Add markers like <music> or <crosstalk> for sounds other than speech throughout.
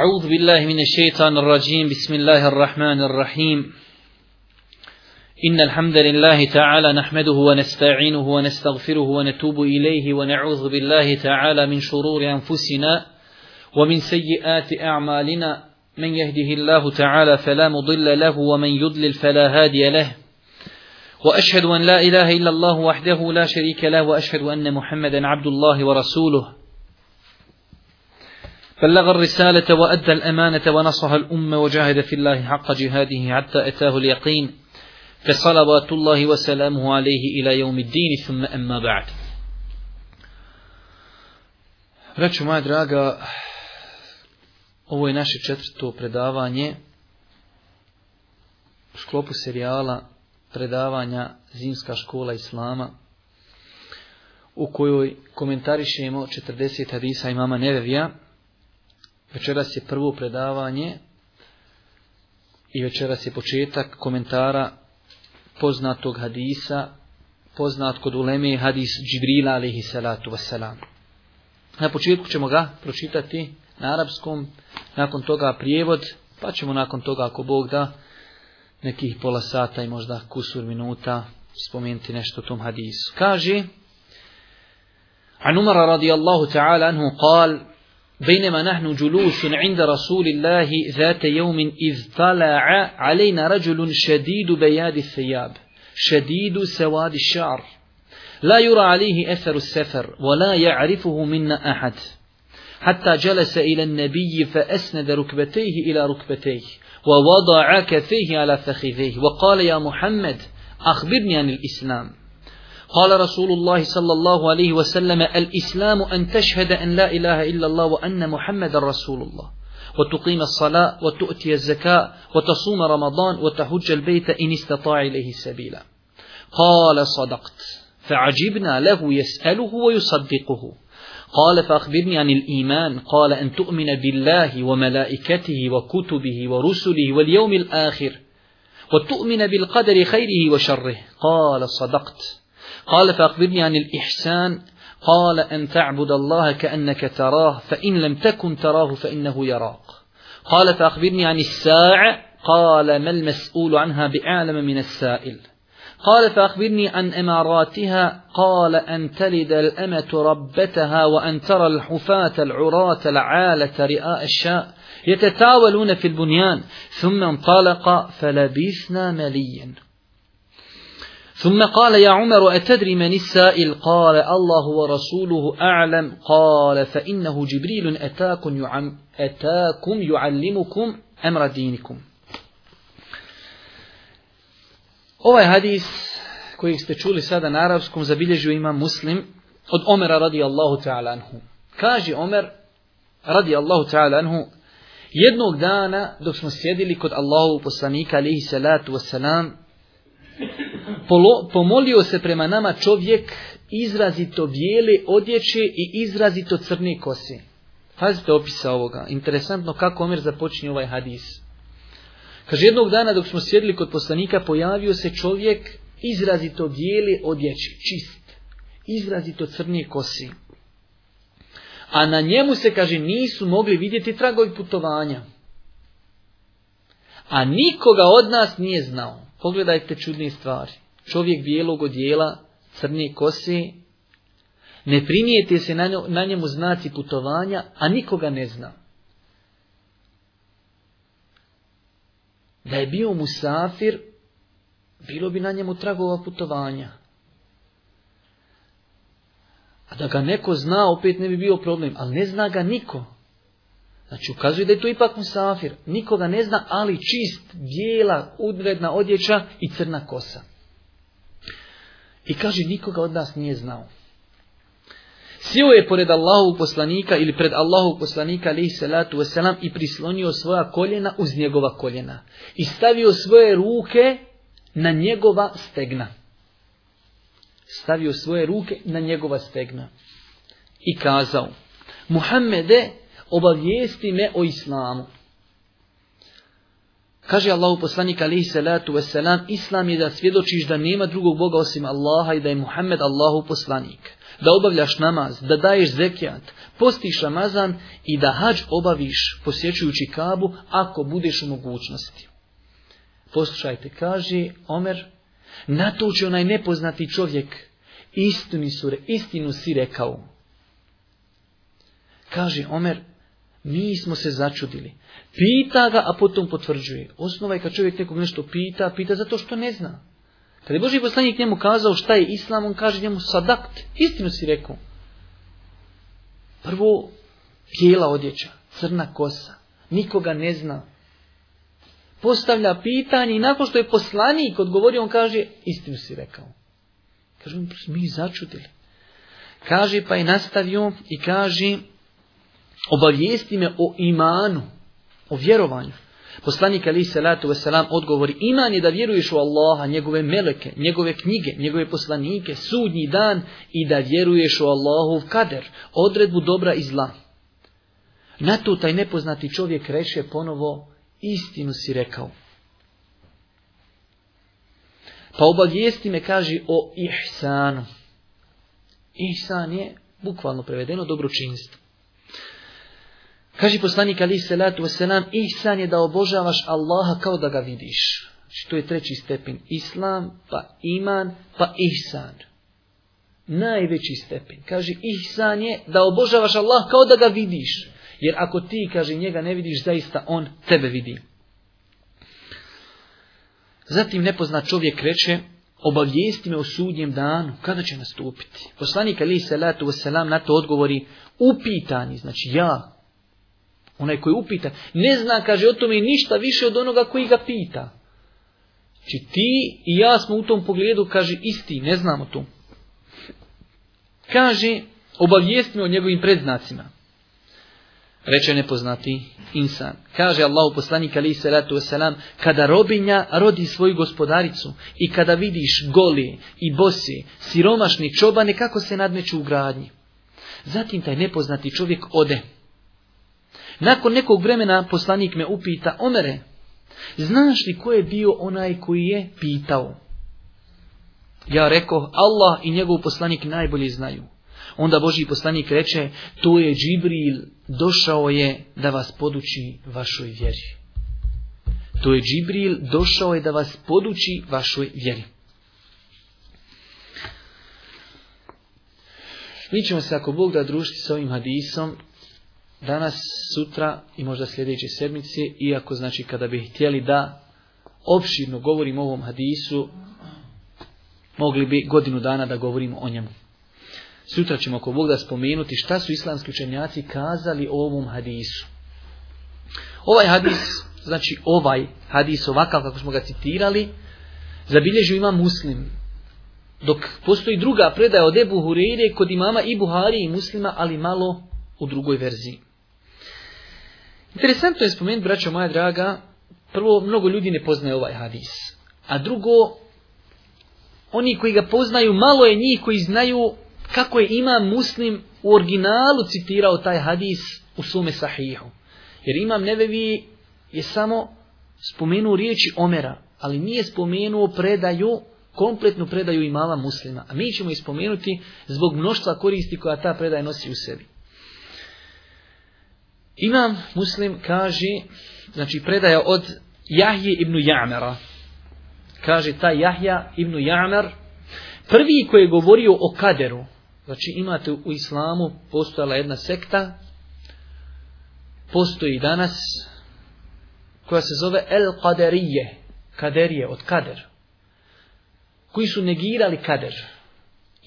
أعوذ بالله من الشيطان الرجيم بسم الله الرحمن الرحيم إن الحمد لله تعالى نحمده ونستعينه ونستغفره ونتوب إليه ونعوذ بالله تعالى من شرور أنفسنا ومن سيئات أعمالنا من يهده الله تعالى فلا مضل له ومن يضلل فلا هادي له وأشهد أن لا إله إلا الله وحده لا شريك له وأشهد أن محمدا عبد الله ورسوله بلغ الرسالة وأدى الأمانة ونصح الأمة وجاهد في الله حق جهاده حتى أتاه اليقين فصلوات الله وسلامه عليه إلى يوم الدين ثم أما بعد Braću moja draga, ovo je naše četvrto predavanje u sklopu serijala predavanja Zimska škola Islama u kojoj komentarišemo 40 hadisa imama Nevevija Večeras je prvo predavanje i večeras je početak komentara poznatog hadisa, poznat kod uleme hadis Džibrila alihi salatu wasalam. Na početku ćemo ga pročitati na arapskom, nakon toga prijevod, pa ćemo nakon toga ako Bog da nekih pola sata i možda kusur minuta spomenuti nešto o tom hadisu. Kaže, Anumara عمر رضي الله تعالى بينما نحن جلوس عند رسول الله ذات يوم إذ طلع علينا رجل شديد بياد الثياب شديد سواد الشعر لا يرى عليه أثر السفر ولا يعرفه منا أحد حتى جلس إلى النبي فأسند ركبتيه إلى ركبتيه ووضع كفيه على فخذيه وقال يا محمد أخبرني عن الإسلام قال رسول الله صلى الله عليه وسلم الإسلام أن تشهد أن لا إله إلا الله وأن محمد رسول الله وتقيم الصلاة وتؤتي الزكاة وتصوم رمضان وتحج البيت إن استطاع إليه السبيل قال صدقت فعجبنا له يسأله ويصدقه قال فأخبرني عن الإيمان قال أن تؤمن بالله وملائكته وكتبه ورسله واليوم الآخر وتؤمن بالقدر خيره وشره قال صدقت قال فأخبرني عن الإحسان قال أن تعبد الله كأنك تراه فإن لم تكن تراه فإنه يراك قال فأخبرني عن الساعة قال ما المسؤول عنها بأعلم من السائل قال فأخبرني عن إماراتها قال أن تلد الأمة ربتها وأن ترى الحفاة العراة العالة رئاء الشاء يتتاولون في البنيان ثم انطلق فلبثنا مليا ثم قال يا عمر أتدري من السائل قال الله ورسوله أعلم قال فإنه جبريل أتاكم, يعم أتاكم يعلمكم أمر دينكم Ovaj hadis koji ste čuli sada na zabilježio ima muslim od Omera radi Allahu ta'ala anhu. Kaže Omer radi Allahu ta'ala anhu jednog dana dok smo sjedili kod Allahu poslanika alihi salatu wasalam pomolio se prema nama čovjek izrazito bijele odjeće i izrazito crne kose. Pazite opisa ovoga. Interesantno kako Omer započinje ovaj hadis. Kaže, jednog dana dok smo sjedili kod poslanika, pojavio se čovjek izrazito bijele odjeće, čist, izrazito crne kosi. A na njemu se, kaže, nisu mogli vidjeti tragovi putovanja. A nikoga od nas nije znao. Pogledajte čudne stvari. Čovjek bijelog odjela, crne kose, ne primijete se na njemu znaci putovanja, a nikoga ne zna. Da je bio mu safir, bilo bi na njemu tragova putovanja. A da ga neko zna, opet ne bi bio problem, ali ne zna ga niko. Znači ukazuje da je to ipak musafir. Nikoga ne zna, ali čist, bijela, udredna odjeća i crna kosa. I kaže, nikoga od nas nije znao. Sio je pored Allahu poslanika ili pred Allahu poslanika alaihi salatu wasalam i prislonio svoja koljena uz njegova koljena. I stavio svoje ruke na njegova stegna. Stavio svoje ruke na njegova stegna. I kazao, Muhammede, obavijesti me o islamu. Kaže Allahu poslanik alihi salatu wasalam, Islam je da svjedočiš da nema drugog Boga osim Allaha i da je Muhammed Allahu poslanik. Da obavljaš namaz, da daješ zekijat, postiš Ramazan i da hađ obaviš posjećujući Kabu ako budeš u mogućnosti. Poslušajte, kaže Omer, na to će onaj nepoznati čovjek istinu, istinu si rekao. Kaže Omer, mi smo se začudili. Pita ga, a potom potvrđuje. Osnova je kad čovjek nekog nešto pita, pita zato što ne zna. Kada je Boži poslanik njemu kazao šta je islam, on kaže njemu sadakt, istinu si rekao. Prvo, bijela odjeća, crna kosa, nikoga ne zna. Postavlja pitanje i nakon što je poslanik odgovorio, on kaže, istinu si rekao. Kaže, mi začudili. Kaže, pa je nastavio i kaže, obavijesti me o imanu, o vjerovanju. Poslanik Ali Salatu Veselam odgovori, iman je da vjeruješ u Allaha, njegove meleke, njegove knjige, njegove poslanike, sudnji dan i da vjeruješ u u kader, odredbu dobra i zla. Na to taj nepoznati čovjek reše ponovo, istinu si rekao. Pa obavijesti me kaže o ihsanu. Ihsan je bukvalno prevedeno dobročinstvo. Kaže poslanik ali salatu Veselam, ihsan je da obožavaš Allaha kao da ga vidiš. Znači, to je treći stepen. Islam, pa iman, pa ihsan. Najveći stepen. Kaže, ihsan je da obožavaš Allah kao da ga vidiš. Jer ako ti, kaže, njega ne vidiš, zaista on tebe vidi. Zatim nepoznat čovjek reče, obavijesti me o sudnjem danu, kada će nastupiti? Poslanik Ali Salatu Veselam na to odgovori, upitani, znači ja, Onaj koji upita, ne zna, kaže, o tome ništa više od onoga koji ga pita. Či znači, ti i ja smo u tom pogledu, kaže, isti, ne znamo to. Kaže, obavijest o njegovim predznacima. Reče nepoznati insan. Kaže Allah poslanik ali salatu wasalam, kada robinja rodi svoju gospodaricu i kada vidiš goli i bosi, siromašni čobane, kako se nadmeću u gradnji. Zatim taj nepoznati čovjek ode nakon nekog vremena poslanik me upita, Omere, znaš li ko je bio onaj koji je pitao? Ja rekao, Allah i njegov poslanik najbolje znaju. Onda Boži poslanik reče, to je Džibril, došao je da vas poduči vašoj vjeri. To je Džibril, došao je da vas poduči vašoj vjeri. Mi ćemo se ako Bog da družiti s ovim hadisom danas, sutra i možda sljedeće sedmice, iako znači kada bi htjeli da opširno govorim o ovom hadisu, mogli bi godinu dana da govorimo o njemu. Sutra ćemo ako Bog da spomenuti šta su islamski učenjaci kazali o ovom hadisu. Ovaj hadis, znači ovaj hadis ovakav kako smo ga citirali, zabilježio ima muslim. Dok postoji druga predaja od Ebu Hureyre kod imama i Buhari i muslima, ali malo u drugoj verziji. Interesantno je spomenuti, braćo moja draga, prvo, mnogo ljudi ne poznaje ovaj hadis. A drugo, oni koji ga poznaju, malo je njih koji znaju kako je imam muslim u originalu citirao taj hadis u sume sahihu. Jer imam nevevi je samo spomenuo riječi Omera, ali nije spomenuo predaju, kompletnu predaju imama muslima. A mi ćemo ispomenuti zbog mnoštva koristi koja ta predaja nosi u sebi. Imam muslim kaže, znači predaja od Jahje ibn Jamera. Kaže taj Jahja ibn Jamer, prvi koji je govorio o kaderu, znači imate u islamu postojala jedna sekta, postoji danas, koja se zove El Kaderije, kaderije od kader, koji su negirali kader.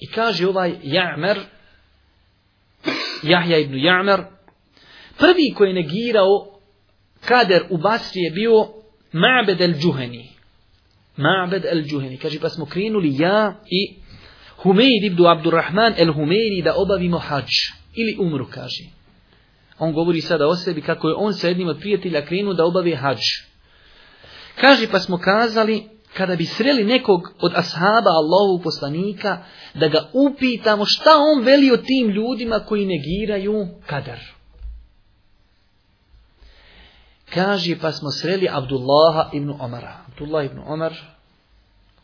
I kaže ovaj Jamer, Jahja ibn Jamer, Prvi koji je negirao kader u Basri je bio Ma'bed el-Džuheni. Ma'bed el đuheni Kaže, pa smo krenuli ja i Humeid ibn Abdurrahman el-Humeidi da obavimo hađ. Ili umru, kaže. On govori sada o sebi kako je on sa jednim od prijatelja krenuo da obavi hađ. Kaže, pa smo kazali, kada bi sreli nekog od ashaba Allahu poslanika, da ga upitamo šta on veli o tim ljudima koji negiraju kadar. Kaže, pa smo sreli Abdullaha ibn Omara. Abdullah ibn Omar,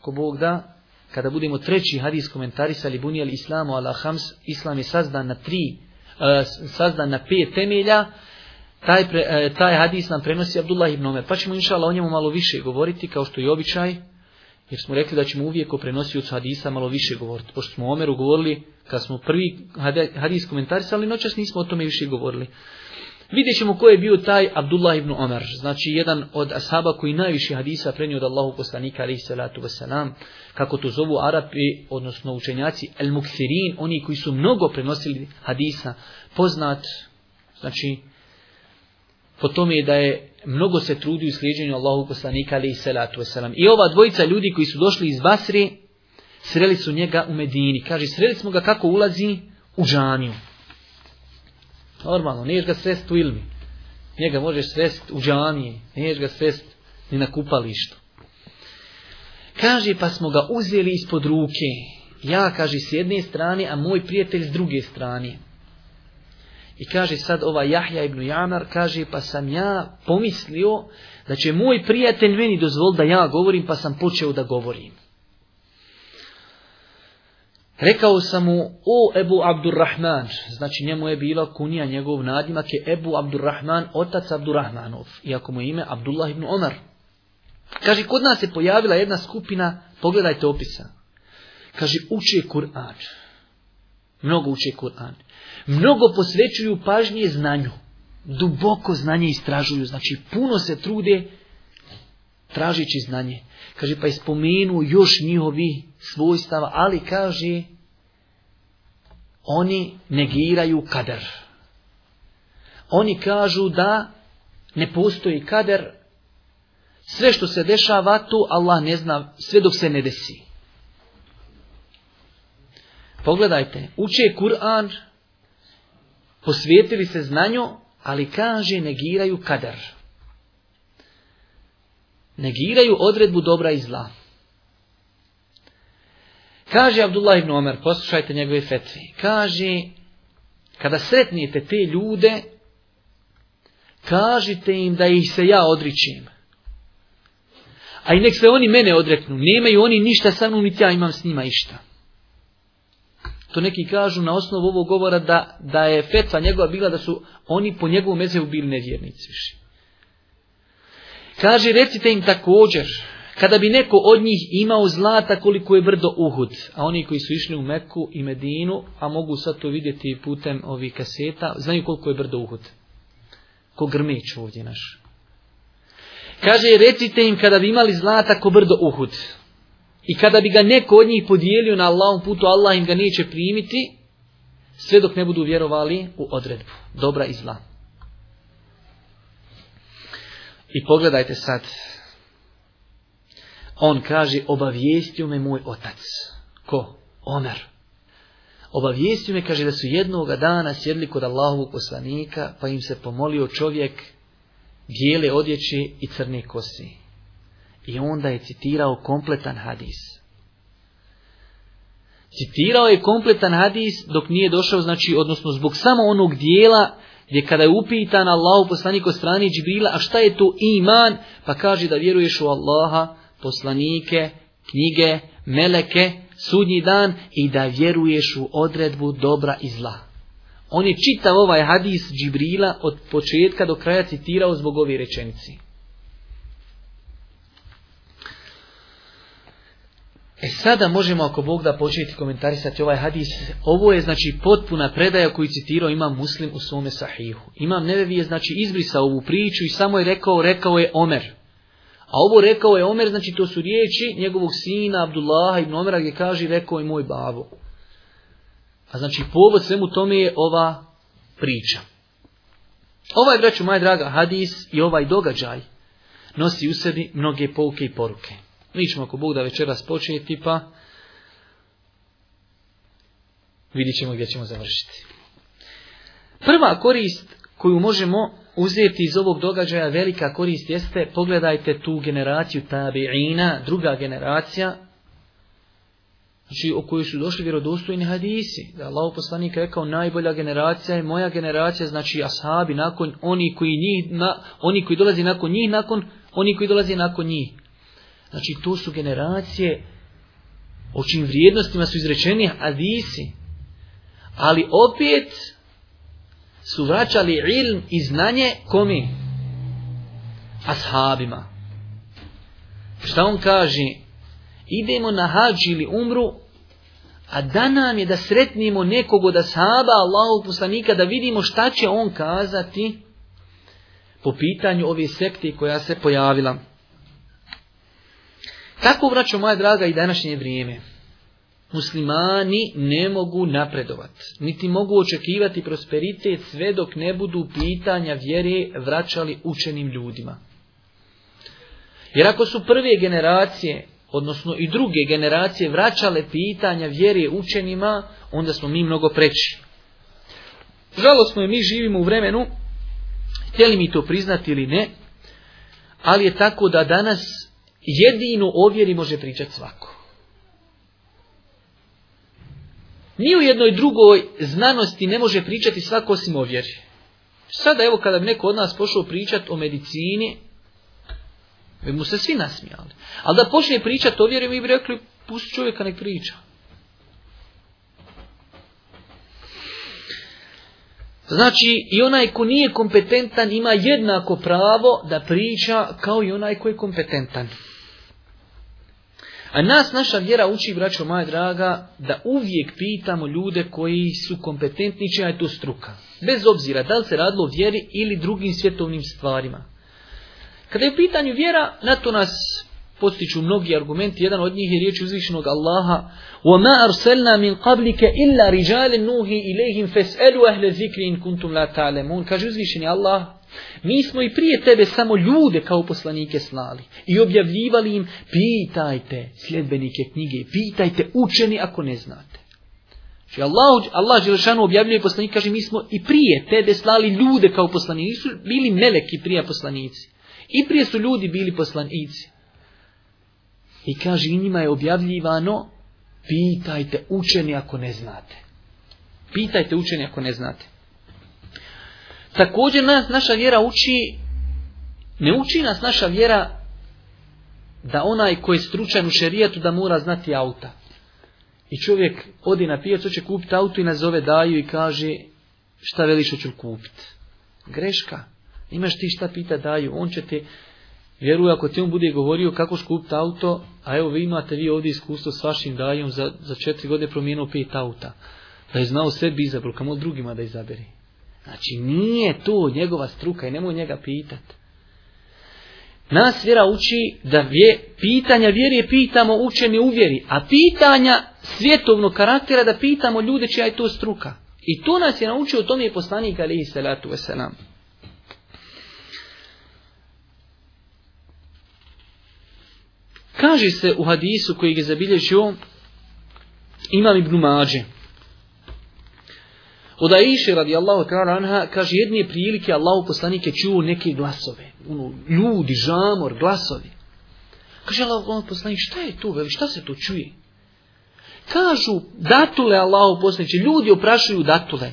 ko Bog da, kada budemo treći hadis komentarisali al Islamu ala Hams, Islam je sazdan na tri, e, sazdan na pet temelja, taj, pre, e, taj hadis nam prenosi Abdullah ibn Omer. Pa ćemo inšala o njemu malo više govoriti, kao što je običaj, jer smo rekli da ćemo uvijek o prenosiocu hadisa malo više govoriti. Pošto smo o Omeru govorili, kad smo prvi hadis komentarisali, noćas nismo o tome više govorili. Vidjet ćemo ko je bio taj Abdullah ibn Omer, znači jedan od ashaba koji najviše hadisa prenio od Allahu poslanika alaihi salatu wasalam, kako to zovu Arapi, odnosno učenjaci, el muksirin oni koji su mnogo prenosili hadisa, poznat, znači, po tome je da je mnogo se trudio u slijedjenju Allahu poslanika alaihi salatu wasalam. I ova dvojica ljudi koji su došli iz Basri, sreli su njega u Medini. Kaže, sreli smo ga kako ulazi u džaniju. Normalno, niješ ga svest u ilmi. Njega možeš svesti u džanije, niješ ga svesti ni na kupalištu. Kaže, pa smo ga uzeli ispod ruke. Ja, kaže, s jedne strane, a moj prijatelj s druge strane. I kaže sad ova Jahja ibn Janar, kaže pa sam ja pomislio da će moj prijatelj meni dozvoliti da ja govorim, pa sam počeo da govorim. Rekao sam mu, o Ebu Abdurrahman, znači njemu je bila kunija, njegov nadimak je Ebu Abdurrahman, otac Abdurrahmanov, iako mu je ime Abdullah ibn Omar. Kaže, kod nas je pojavila jedna skupina, pogledajte opisa. Kaže, uče Kur'an. Mnogo uče Kur'an. Mnogo posvećuju pažnje znanju. Duboko znanje istražuju, znači puno se trude tražići znanje. Kaže, pa ispomenu još njihovi svojstava, ali kaže, oni negiraju kader. Oni kažu da ne postoji kader, sve što se dešava tu, Allah ne zna, sve dok se ne desi. Pogledajte, uče Kur'an, posvijetili se znanju, ali kaže negiraju kader negiraju odredbu dobra i zla. Kaže Abdullah ibn Omer, poslušajte njegove fetve. kaže, kada sretnijete te ljude, kažite im da ih se ja odričim. A i nek se oni mene odreknu, nemaju oni ništa sa mnom, niti ja imam s njima išta. To neki kažu na osnovu ovog govora da, da je fetva njegova bila da su oni po njegovom mezevu bili nevjernici Kaže, recite im također, kada bi neko od njih imao zlata koliko je brdo Uhud, a oni koji su išli u Meku i Medinu, a mogu sad to vidjeti putem ovih kaseta, znaju koliko je brdo Uhud. Ko grmeć ovdje naš. Kaže, recite im kada bi imali zlata ko brdo Uhud, i kada bi ga neko od njih podijelio na Allahom putu, Allah im ga neće primiti, sve dok ne budu vjerovali u odredbu, dobra i zlata. I pogledajte sad. On kaže, obavijestio me moj otac. Ko? Omer. Obavijestio me, kaže, da su jednoga dana sjedli kod Allahovog poslanika, pa im se pomolio čovjek bijele odjeće i crne kosi. I onda je citirao kompletan hadis. Citirao je kompletan hadis dok nije došao, znači, odnosno zbog samo onog dijela gdje kada je upitan Allahu poslanik od strani Džibrila, a šta je to iman? Pa kaže da vjeruješ u Allaha, poslanike, knjige, meleke, sudnji dan i da vjeruješ u odredbu dobra i zla. On je čitav ovaj hadis Džibrila od početka do kraja citirao zbog ove rečenici. E sada možemo ako Bog da početi komentarisati ovaj hadis. Ovo je znači potpuna predaja koju citirao imam muslim u svome sahihu. Imam Nevevi je znači izbrisao ovu priču i samo je rekao, rekao je Omer. A ovo rekao je Omer, znači to su riječi njegovog sina Abdullaha ibn Omera gdje kaže rekao je moj bavo. A znači povod svemu tome je ova priča. Ovaj, braću, moja draga, hadis i ovaj događaj nosi u sebi mnoge pouke i poruke. Mi ćemo ako Bog da večeras početi pa vidit ćemo gdje ćemo završiti. Prva korist koju možemo uzeti iz ovog događaja, velika korist jeste, pogledajte tu generaciju tabi'ina, druga generacija, znači o kojoj su došli vjerodostojni hadisi. Da Allah poslanik rekao najbolja generacija je moja generacija, znači ashabi nakon oni koji njih, na, oni koji dolazi nakon njih, nakon oni koji dolazi nakon njih. Znači to su generacije o čim vrijednostima su izrečeni hadisi. Ali opet su vraćali ilm i znanje komi? Ashabima. Šta on kaže? Idemo na hađi ili umru, a da nam je da sretnimo nekog od ashaba Allahog poslanika, da vidimo šta će on kazati po pitanju ove sekte koja se pojavila. Tako, vraćam, moja draga, i današnje vrijeme. Muslimani ne mogu napredovati, niti mogu očekivati prosperitet sve dok ne budu pitanja vjere vraćali učenim ljudima. Jer ako su prve generacije, odnosno i druge generacije vraćale pitanja vjere učenima, onda smo mi mnogo preći. Žalosno je, mi živimo u vremenu, htjeli mi to priznati ili ne, ali je tako da danas jedino o vjeri može pričati svako. Ni u jednoj drugoj znanosti ne može pričati svako osim o vjeri. Sada evo kada bi neko od nas pošao pričati o medicini, bi mu se svi nasmijali. Ali da počne pričati o vjeri, mi bi rekli, pusti čovjeka nek priča. Znači, i onaj ko nije kompetentan ima jednako pravo da priča kao i onaj ko je kompetentan. A nas naša vjera uči, braćo moja draga, da uvijek pitamo ljude koji su kompetentni čija je to struka. Bez obzira da li se radilo o vjeri ili drugim svjetovnim stvarima. Kada je u pitanju vjera, na to nas postiču mnogi argumenti. Jedan od njih je riječ uzvišenog Allaha وَمَا أَرْسَلْنَا مِنْ قَبْلِكَ إِلَّا رِجَالٍ نُوهِ إِلَيْهِمْ فَسْأَلُوا أَهْلَ ذِكْرِ كُنْتُمْ لَا تَعْلَمُونَ Kaže uzvišeni Allah mi smo i prije tebe samo ljude kao poslanike slali i objavljivali im pitajte sljedbenike knjige, pitajte učeni ako ne znate. Znači Allah, Allah Želešanu objavljuje poslanik, kaže mi smo i prije tebe slali ljude kao poslanici, nisu bili meleki prije poslanici. I prije su ljudi bili poslanici. I kaže i njima je objavljivano pitajte učeni ako ne znate. Pitajte učeni ako ne znate. Također nas naša vjera uči, ne uči nas naša vjera da onaj koji je stručan u šerijatu da mora znati auta. I čovjek odi na pijac, hoće kupiti auto i nazove daju i kaže šta veliš hoću kupiti. Greška. Imaš ti šta pita daju. On će ti vjeruj ako ti on bude govorio kako će kupiti auto, a evo vi imate vi ovdje iskustvo s vašim dajom za, za četiri godine promijenuo pet auta. Da je znao sebi izabru, kamo drugima da izaberi. Znači nije to njegova struka i nemoj njega pitat. Nas vjera uči da vje, pitanja vjere pitamo učeni u vjeri, a pitanja svjetovnog karaktera da pitamo ljude čija je to struka. I to nas je naučio, o tome je poslanik alihi salatu Veselam. Kaže se u hadisu koji je zabilježio Imam Ibn Mađe, od Aisha radijallahu ta'ala anha kaže jedne prilike Allahu poslanik je čuo neke glasove. Ono, ljudi, žamor, glasovi. Kaže Allahu poslanik šta je to veli, šta se to čuje? Kažu datule Allahu poslanik. ljudi oprašuju datule.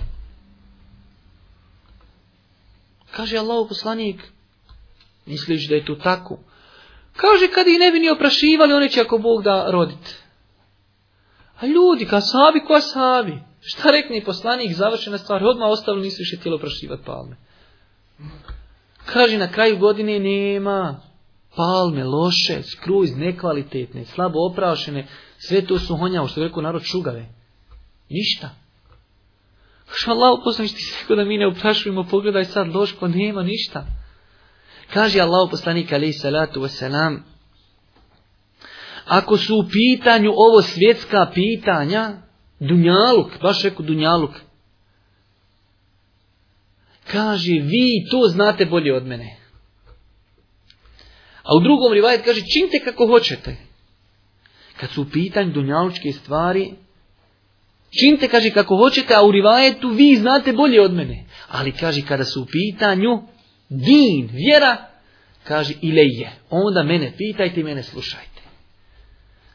Kaže Allahu poslanik, misliš da je to tako? Kaže kad ih ne bi ni oprašivali, oni će ako Bog da roditi. A ljudi, kasabi ko sabi. Šta rekne poslanik, završena stvar, odmah ostalo nisu više tijelo prošivati palme. Kaže, na kraju godine nema palme, loše, skruz, nekvalitetne, slabo oprašene, sve to su honjao, što je rekao narod šugave. Ništa. Što Allah poslanik ti da mi ne oprašujemo, pogledaj sad loš, pa nema ništa. Kaže Allah poslanik alaih salatu wasalam, ako su u pitanju ovo svjetska pitanja, Dunjaluk, baš rekao Dunjaluk. Kaže, vi to znate bolje od mene. A u drugom rivajet kaže, činite kako hoćete. Kad su u pitanju dunjalučke stvari, činite, kaže, kako hoćete, a u rivajetu vi znate bolje od mene. Ali, kaže, kada su u pitanju din, vjera, kaže, je. onda mene pitajte i mene slušajte.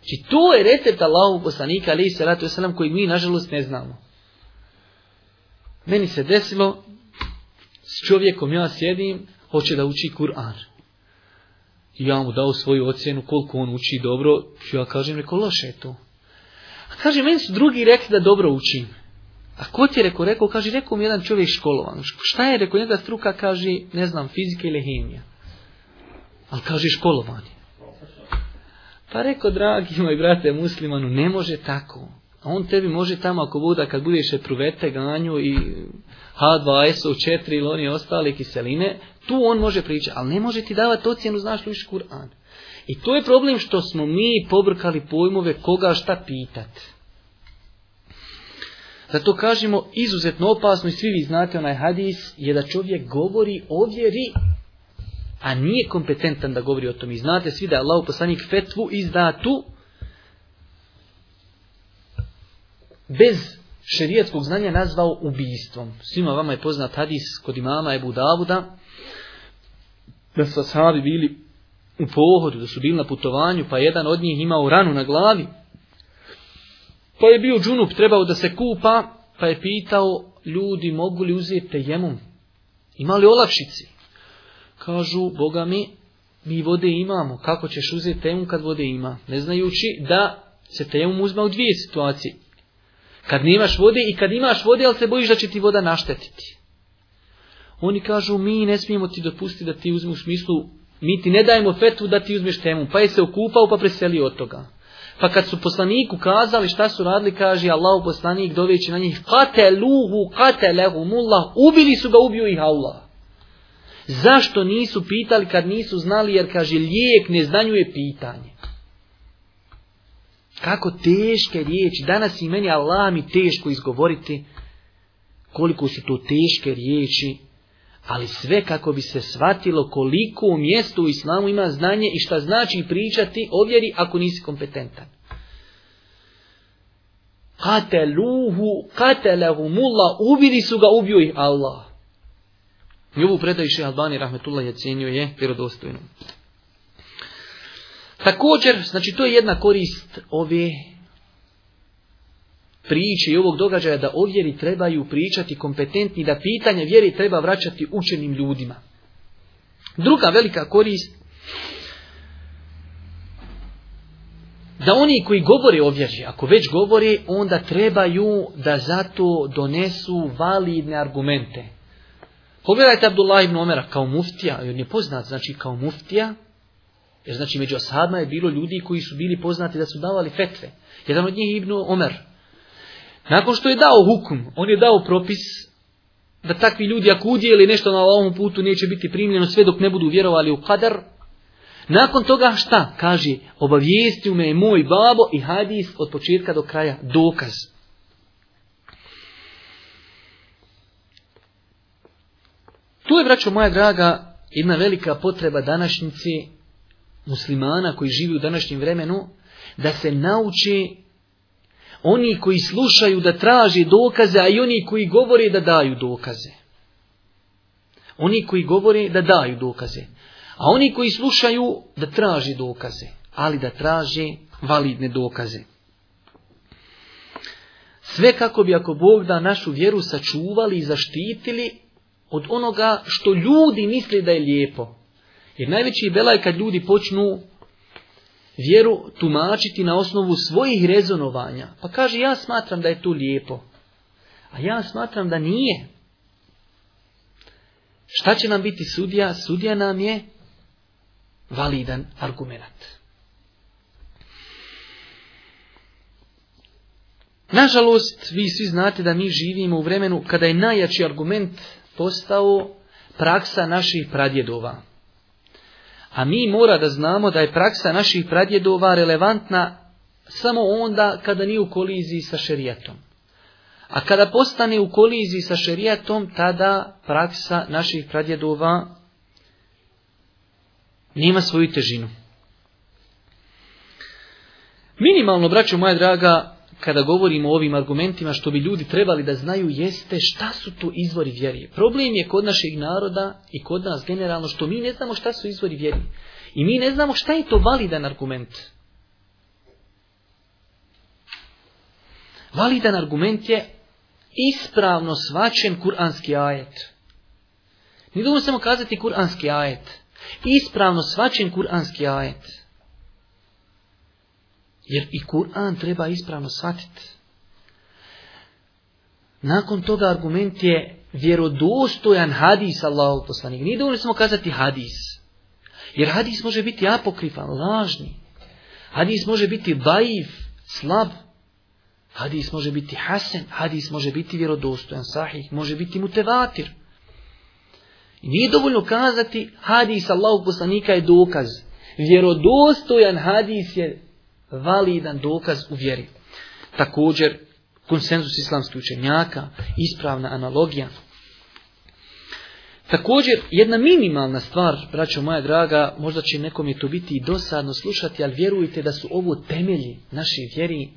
Znači to je recept Allahu poslanika ali se ratu koji mi nažalost ne znamo. Meni se desilo s čovjekom ja sjedim, hoće da uči Kur'an. ja mu dao svoju ocjenu koliko on uči dobro, ja kažem rekao loše je to. A kaže meni su drugi rekli da dobro učim. A ko ti je reko rekao, kaže, rekao mi jedan čovjek školovan. Šta je, reko njega struka, kaže, ne znam, fizika ili hemija. Ali kaže, školovan pa rekao, dragi moj brate muslimanu, ne može tako. A On tebi može tamo ako buda, kad budeš pruvete ganju i H2SO4 ili oni ostali, kiseline, tu on može pričati, ali ne može ti davati ocjenu, znaš li Kur'an. I to je problem što smo mi pobrkali pojmove koga šta pitat. Zato kažemo izuzetno opasno i svi vi znate onaj hadis je da čovjek govori o vjeri a nije kompetentan da govori o tom. I znate svi da je Allah poslanik fetvu izda tu bez šerijetskog znanja nazvao ubijstvom. Svima vama je poznat hadis kod imama Ebu Davuda da su sahabi bili u pohodu, da su bili na putovanju, pa jedan od njih imao ranu na glavi. Pa je bio džunup, trebao da se kupa, pa je pitao ljudi mogu li uzeti tejemum? Imali olakšici? Kažu, Boga mi, mi vode imamo. Kako ćeš uzeti temu kad vode ima? Ne znajući da se temu uzme u dvije situacije. Kad nemaš vode i kad imaš vode, ali se bojiš da će ti voda naštetiti. Oni kažu, mi ne smijemo ti dopustiti da ti uzmeš u smislu, mi ti ne dajemo fetu da ti uzmeš temu. Pa je se okupao pa preselio od toga. Pa kad su poslaniku kazali šta su radili, kaže Allahu poslanik doveći na njih, kateluhu, mullah, ubili su ga, ubio ih Allah. Zašto nisu pitali kad nisu znali, jer kaže lijek ne je pitanje. Kako teške riječi, danas i meni Allah mi teško izgovoriti koliko su to teške riječi, ali sve kako bi se shvatilo koliko u mjestu u islamu ima znanje i šta znači pričati ovjeri ako nisi kompetentan. Kateluhu, katelehumullah, ubili su ga, ubio ih Allah. I ovu predaju še Albani Rahmetullah je cijenio je vjerodostojno. Također, znači to je jedna korist ove priče i ovog događaja da ovjeri trebaju pričati kompetentni, da pitanje vjeri treba vraćati učenim ljudima. Druga velika korist da oni koji govore o vjeri, ako već govore, onda trebaju da zato donesu validne argumente. Pogledajte Abdullah ibn Omera kao muftija, on je poznat, znači kao muftija, jer znači među ashabima je bilo ljudi koji su bili poznati da su davali fetve. Jedan od njih je Ibn Omer. Nakon što je dao hukum, on je dao propis da takvi ljudi ako udjeli nešto na ovom putu neće biti primljeno sve dok ne budu vjerovali u kadar. Nakon toga šta? Kaže, obavijestio me je moj babo i hadis od početka do kraja dokaz. Tu je, braćo moja draga, jedna velika potreba današnjici muslimana koji živi u današnjem vremenu, da se nauči oni koji slušaju da traži dokaze, a i oni koji govore da daju dokaze. Oni koji govore da daju dokaze. A oni koji slušaju da traži dokaze, ali da traži validne dokaze. Sve kako bi ako Bog da našu vjeru sačuvali i zaštitili od onoga što ljudi misle da je lijepo. Jer najveći bela je kad ljudi počnu vjeru tumačiti na osnovu svojih rezonovanja. Pa kaže ja smatram da je to lijepo. A ja smatram da nije. Šta će nam biti sudija? Sudija nam je validan argument. Nažalost, vi svi znate da mi živimo u vremenu kada je najjači argument postao praksa naših pradjedova. A mi mora da znamo da je praksa naših pradjedova relevantna samo onda kada nije u koliziji sa šerijatom. A kada postane u koliziji sa šerijatom, tada praksa naših pradjedova nema svoju težinu. Minimalno, braćo moja draga, kada govorimo o ovim argumentima što bi ljudi trebali da znaju jeste šta su to izvori vjeri. Problem je kod našeg naroda i kod nas generalno što mi ne znamo šta su izvori vjeri. I mi ne znamo šta je to validan argument. Validan argument je ispravno svačen kuranski ajet. Nije dovoljno samo kazati kuranski ajet. Ispravno svačen kuranski ajet. Jer i Kur'an treba ispravno shvatiti. Nakon toga argument je vjerodostojan hadis Allahov poslanik. Nije dovoljno samo kazati hadis. Jer hadis može biti apokrifan, lažni. Hadis može biti bajiv slab. Hadis može biti hasen, hadis može biti vjerodostojan, sahih, može biti mutevatir. I nije dovoljno kazati hadis Allahog poslanika je dokaz. Vjerodostojan hadis je validan dokaz u vjeri. Također, konsenzus islamskih učenjaka, ispravna analogija. Također, jedna minimalna stvar, braćo moja draga, možda će nekom je to biti i dosadno slušati, ali vjerujte da su ovo temelji naše vjeri.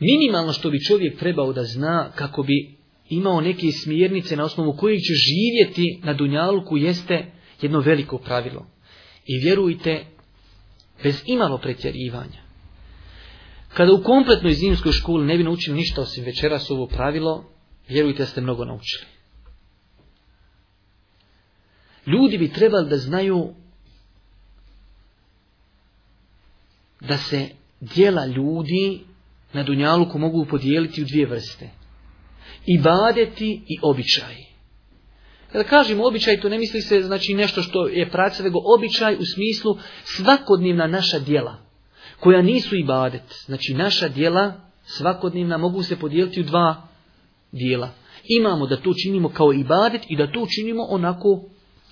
Minimalno što bi čovjek trebao da zna kako bi imao neke smjernice na osnovu kojih će živjeti na Dunjalku jeste jedno veliko pravilo. I vjerujte, bez imalo pretjerivanja. Kada u kompletnoj zimskoj školi ne bi naučili ništa osim večeras ovo pravilo, vjerujte ste mnogo naučili. Ljudi bi trebali da znaju da se dijela ljudi na Dunjaluku mogu podijeliti u dvije vrste. I badeti i običaji. Kada kažemo običaj, to ne misli se znači nešto što je praca, nego običaj u smislu svakodnevna naša djela, koja nisu ibadet. Znači naša djela svakodnevna mogu se podijeliti u dva dijela. Imamo da to činimo kao ibadet i da to činimo onako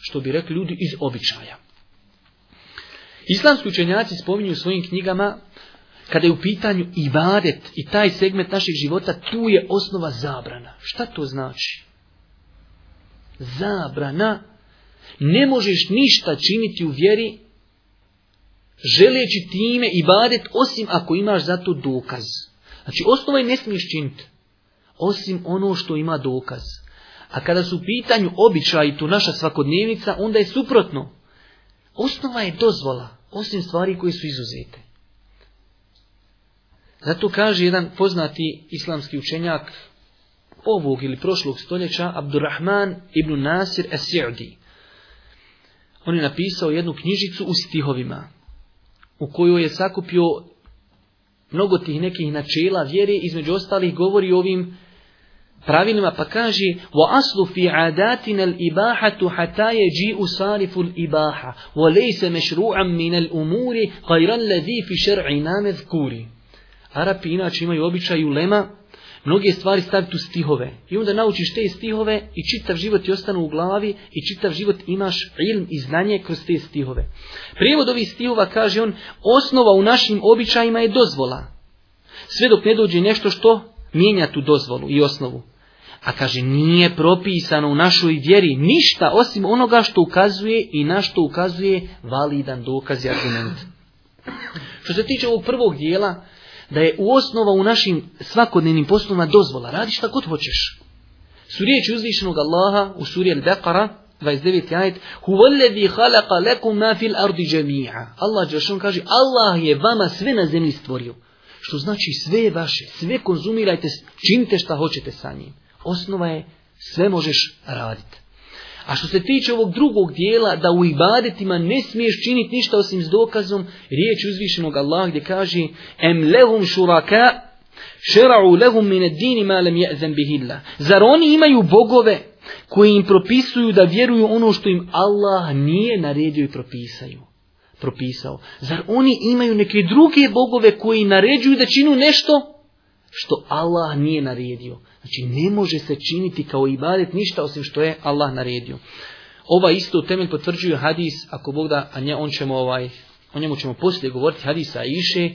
što bi rekli ljudi iz običaja. Islamski učenjaci spominju u svojim knjigama kada je u pitanju i ibadet i taj segment našeg života, tu je osnova zabrana. Šta to znači? zabrana. Ne možeš ništa činiti u vjeri, želeći time i badet, osim ako imaš za to dokaz. Znači, osnova je ne smiješ činiti, osim ono što ima dokaz. A kada su u pitanju običaji, tu naša svakodnevnica, onda je suprotno. Osnova je dozvola, osim stvari koje su izuzete. Zato kaže jedan poznati islamski učenjak, ovog ili prošlog stoljeća Abdurrahman ibn Nasir es On je napisao jednu knjižicu u stihovima u koju je sakupio mnogo tih nekih načela vjere, između ostalih govori o ovim pravilima pa kaže al-ibaha hatta yaji الْإِبَاحَةُ al-ibaha wa laysa mashru'an min al-umuri ghayra alladhi fi shar'ina mazkuri. Arapi inače imaju običaj ulema mnoge stvari staviti u stihove. I onda naučiš te stihove i čitav život ti ostanu u glavi i čitav život imaš ilm i znanje kroz te stihove. Prijevod ovih stihova kaže on, osnova u našim običajima je dozvola. Sve dok ne dođe nešto što mijenja tu dozvolu i osnovu. A kaže, nije propisano u našoj vjeri ništa osim onoga što ukazuje i na što ukazuje validan dokaz i argument. Što se tiče ovog prvog dijela, da je u osnova u našim svakodnevnim poslovima dozvola. Radi šta god hoćeš. Su riječi uzvišenog Allaha u suri Al-Baqara 29. ajet Huvallevi lakum ma fil ardi jami'a. Allah kaže Allah je vama sve na zemlji stvorio. Što znači sve je vaše, sve konzumirajte, činite šta hoćete sa njim. Osnova je sve možeš raditi. A što se tiče ovog drugog dijela, da u ibadetima ne smiješ činiti ništa osim s dokazom, riječ uzvišenog Allah gdje kaže Em lehum šuraka, šera'u lehum mine dini ma Zar oni imaju bogove koji im propisuju da vjeruju ono što im Allah nije naredio i propisaju? propisao. Zar oni imaju neke druge bogove koji naređuju da činu nešto što Allah nije naredio. Znači ne može se činiti kao ibadet ništa osim što je Allah naredio. Ova isto temelj potvrđuje hadis, ako Bog da, a nje, on ćemo ovaj, o njemu ćemo poslije govoriti hadisa Iše,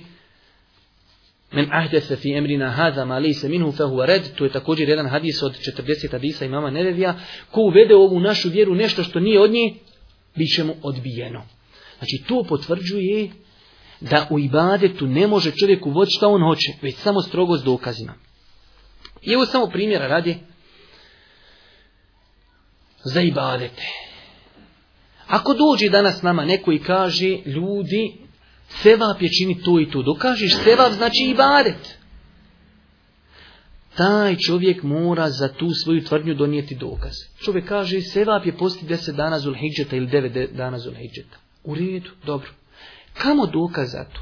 Men ahdese fi emrina hada ma se minhu fehu red, to je također jedan hadis od 40 hadisa imama Nerevija, ko uvede ovu našu vjeru nešto što nije od nje, bit ćemo odbijeno. Znači to potvrđuje da u ibadetu ne može čovjek uvoditi što on hoće, već samo strogo s dokazima. I evo samo primjera radi za ibadete. Ako dođe danas nama neko i kaže, ljudi, sevap je čini to i to. Dokažiš, sevap znači ibadet. Taj čovjek mora za tu svoju tvrdnju donijeti dokaz. Čovjek kaže, sevap je posti deset dana zulhidžeta ili devet dana zulhidžeta. U redu, dobro. Kamo dokaz za to?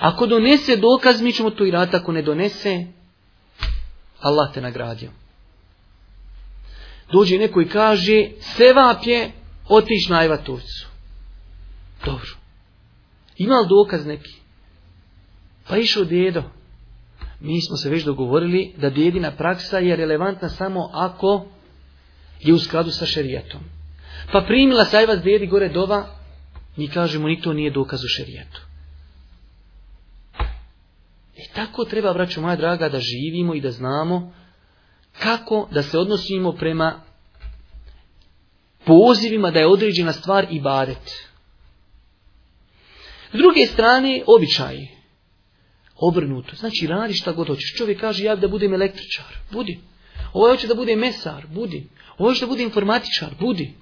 Ako donese dokaz, mi ćemo tu i rati. Ako ne donese, Allah te nagradio. Dođe neko i kaže, sevap je otiš na Ajvatovcu. Dobro. Ima li dokaz neki? Pa išao djedo. Mi smo se već dogovorili da djedina praksa je relevantna samo ako je u skladu sa šerijatom. Pa primila sajvac djedi gore dova, mi kažemo ni to nije dokaz u šerijetu. I e, tako treba, braćo moja draga, da živimo i da znamo kako da se odnosimo prema pozivima da je određena stvar i baret. S druge strane, običaji. Obrnuto. Znači, radi šta god hoćeš. Čovjek kaže, ja da budem električar. Budi. je ovaj hoće da bude mesar. Budi. Ovaj hoće da bude informatičar. Budi.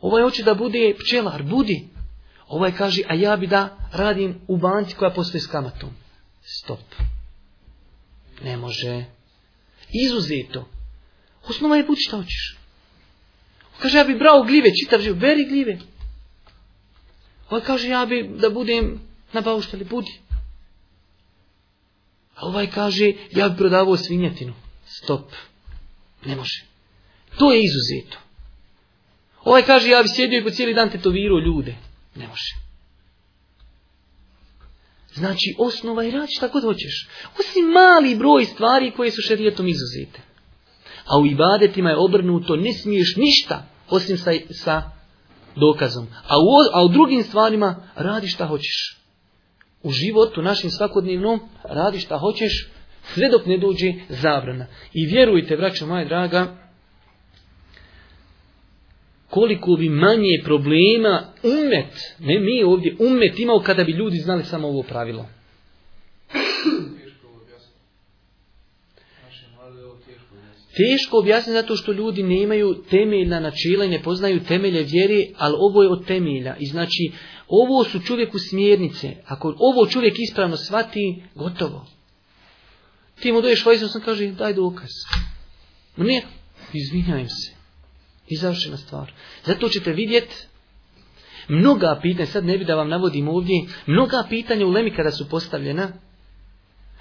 Ovaj hoće da bude pčelar. Budi. Ovaj kaže, a ja bi da radim u banci koja postoji s kamatom. Stop. Ne može. Izuzeto. Osnova je budi šta hoćeš. Kaže, ja bi brao gljive, čitav život. beri gljive. Ovaj kaže, ja bi da budem na bauštali, budi. A ovaj kaže, ja bi prodavao svinjetinu. Stop. Ne može. To je izuzeto. Ovaj kaže, ja bi sjedio i po cijeli dan tetovirao ljude. Ne može. Znači, osnova je rad šta god hoćeš. Osim mali broj stvari koje su šerijetom izuzete. A u ibadetima je obrnuto, ne smiješ ništa osim sa, sa dokazom. A u, drugim stvarima radi šta hoćeš. U životu našim svakodnevnom radi šta hoćeš, sve dok ne dođe zabrana. I vjerujte, braćo moje draga, koliko bi manje problema umet, ne mi ovdje, umet imao kada bi ljudi znali samo ovo pravilo. Teško objasniti zato što ljudi ne imaju temeljna načela i ne poznaju temelje vjere, ali ovo je od temelja. I znači, ovo su čovjeku smjernice. Ako ovo čovjek ispravno shvati, gotovo. Ti mu doješ vajzom, sam kaže, daj dokaz. Ne, izvinjajem se. I završena stvar. Zato ćete vidjeti mnoga pitanja, sad ne bi da vam navodim ovdje, mnoga pitanja u Lemi kada su postavljena,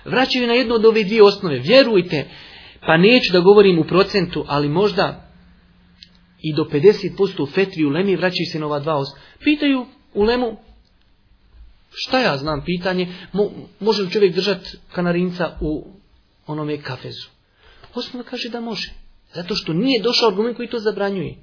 vraćaju na jednu od ove dvije osnove. Vjerujte, pa neću da govorim u procentu, ali možda i do 50% u fetvi u Lemi vraćaju se na ova dva osnova. Pitaju u Lemu, šta ja znam pitanje, može li čovjek držati kanarinca u onome kafezu? Osnova kaže da može. Zato što nije došao argument koji to zabranjuje.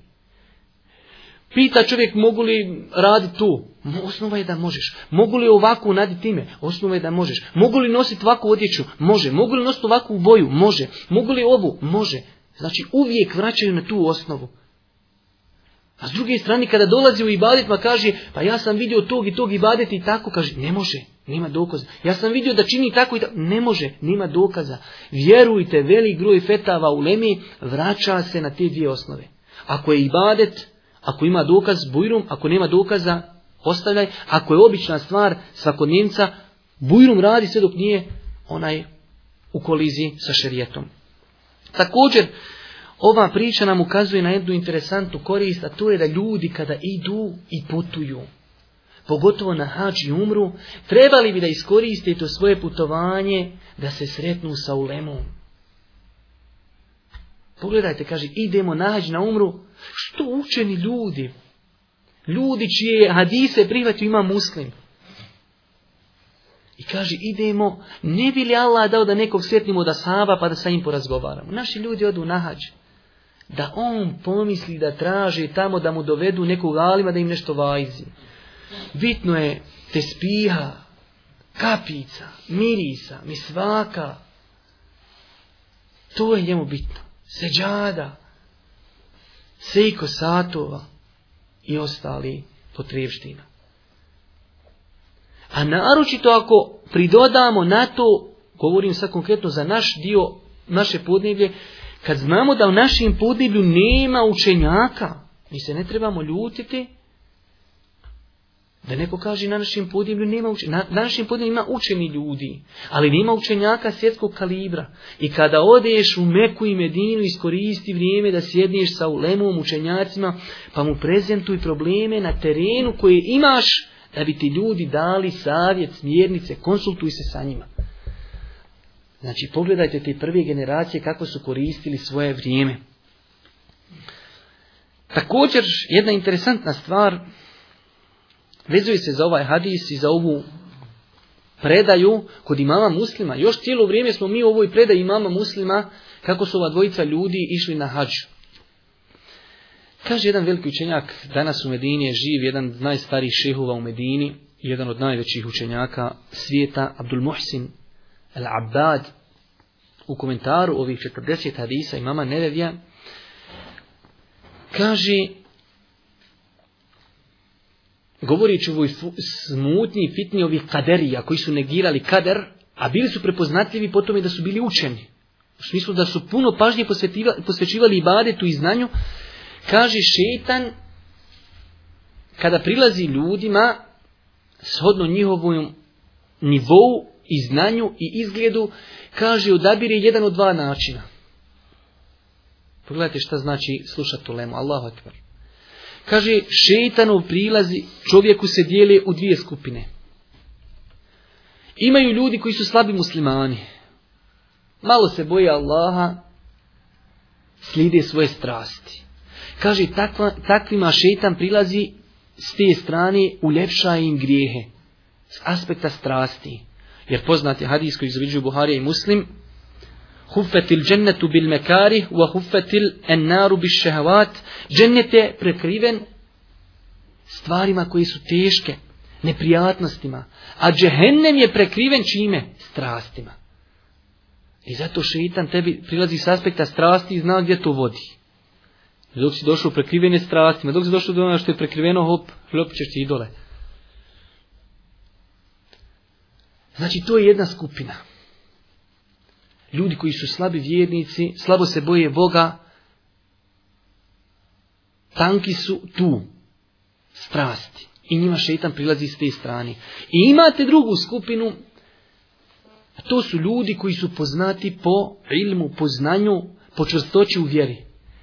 Pita čovjek mogu li raditi tu? Osnova je da možeš. Mogu li ovako unaditi time? Osnova je da možeš. Mogu li nositi ovakvu odjeću? Može. Mogu li nositi ovakvu boju? Može. Mogu li ovu? Može. Znači uvijek vraćaju na tu osnovu. A s druge strane, kada dolazi u ibadetima, kaže, pa ja sam vidio tog i tog ibadeta i tako, kaže, ne može, nema dokaza. Ja sam vidio da čini tako i tako, ne može, nema dokaza. Vjerujte, velik groj fetava u lemi vraća se na te dvije osnove. Ako je ibadet, ako ima dokaz, bujrum, ako nema dokaza, ostavljaj. Ako je obična stvar svakodnevca, bujrum radi sve dok nije onaj u koliziji sa šerijetom. Također, ova priča nam ukazuje na jednu interesantnu korist, a to je da ljudi kada idu i putuju, pogotovo na i umru, trebali bi da iskoriste to svoje putovanje da se sretnu sa ulemom. Pogledajte, kaže, idemo na hađ na umru, što učeni ljudi, ljudi čije hadise prihvatio ima muslim. I kaže, idemo, ne bi li Allah dao da nekog sretnimo da Saba pa da sa im porazgovaramo. Naši ljudi odu na da on pomisli da traži tamo da mu dovedu nekog galima da im nešto vajzi. Bitno je te spiha, kapica, mirisa, svaka, To je njemu bitno. Seđada, sejko satova i ostali potrebština. A naročito ako pridodamo na to, govorim sad konkretno za naš dio, naše podneblje, kad znamo da u našem podiblju nema učenjaka, mi se ne trebamo ljutiti da neko kaže na našem podiblju nema učenjaka. Na, ima učeni ljudi, ali nema učenjaka svjetskog kalibra. I kada odeš u Meku i Medinu, iskoristi vrijeme da sjedniš sa ulemom, učenjacima, pa mu prezentuj probleme na terenu koje imaš, da bi ti ljudi dali savjet, smjernice, konsultuj se sa njima. Znači pogledajte te prve generacije kako su koristili svoje vrijeme. Također jedna interesantna stvar vezuje se za ovaj hadis i za ovu predaju kod imama muslima. Još cijelo vrijeme smo mi u ovoj predaji imama muslima kako su ova dvojica ljudi išli na hađu. Kaže jedan veliki učenjak, danas u Medini je živ jedan od najstarijih šehova u Medini, jedan od najvećih učenjaka svijeta, Abdul Muhsin Al-Abbad u komentaru ovih 40 hadisa imama Nevevija kaže govorići o ovoj smutni i fitni ovih kaderija koji su negirali kader, a bili su prepoznatljivi po tome da su bili učeni. U smislu da su puno pažnje posvećivali badetu i znanju. Kaže šetan kada prilazi ljudima shodno njihovom nivou i znanju i izgledu, kaže odabiri jedan od dva načina. Pogledajte šta znači slušati lemu. Allahu akbar. Kaže, šeitanov prilazi čovjeku se dijeli u dvije skupine. Imaju ljudi koji su slabi muslimani. Malo se boje Allaha, slijede svoje strasti. Kaže, takva, takvima šeitan prilazi s te strane, uljepša im grijehe. S aspekta strasti. Jer poznati hadis koji Buharija i Muslim, Hufetil džennetu bil mekari, wa hufetil naru bil šehavat. Džennet je prekriven stvarima koje su teške, neprijatnostima. A džehennem je prekriven čime? Strastima. I zato šeitan tebi prilazi s aspekta strasti i zna gdje to vodi. Dok si došao prekrivene strastima, dok si došao do onoga što je prekriveno, hop, što ti idole. Znači to je jedna skupina. Ljudi koji su slabi vjernici, slabo se boje Boga, tanki su tu strasti. I njima šetan prilazi s te strane. I imate drugu skupinu, a to su ljudi koji su poznati po ilmu, po znanju, po čvrstoći u vjeri.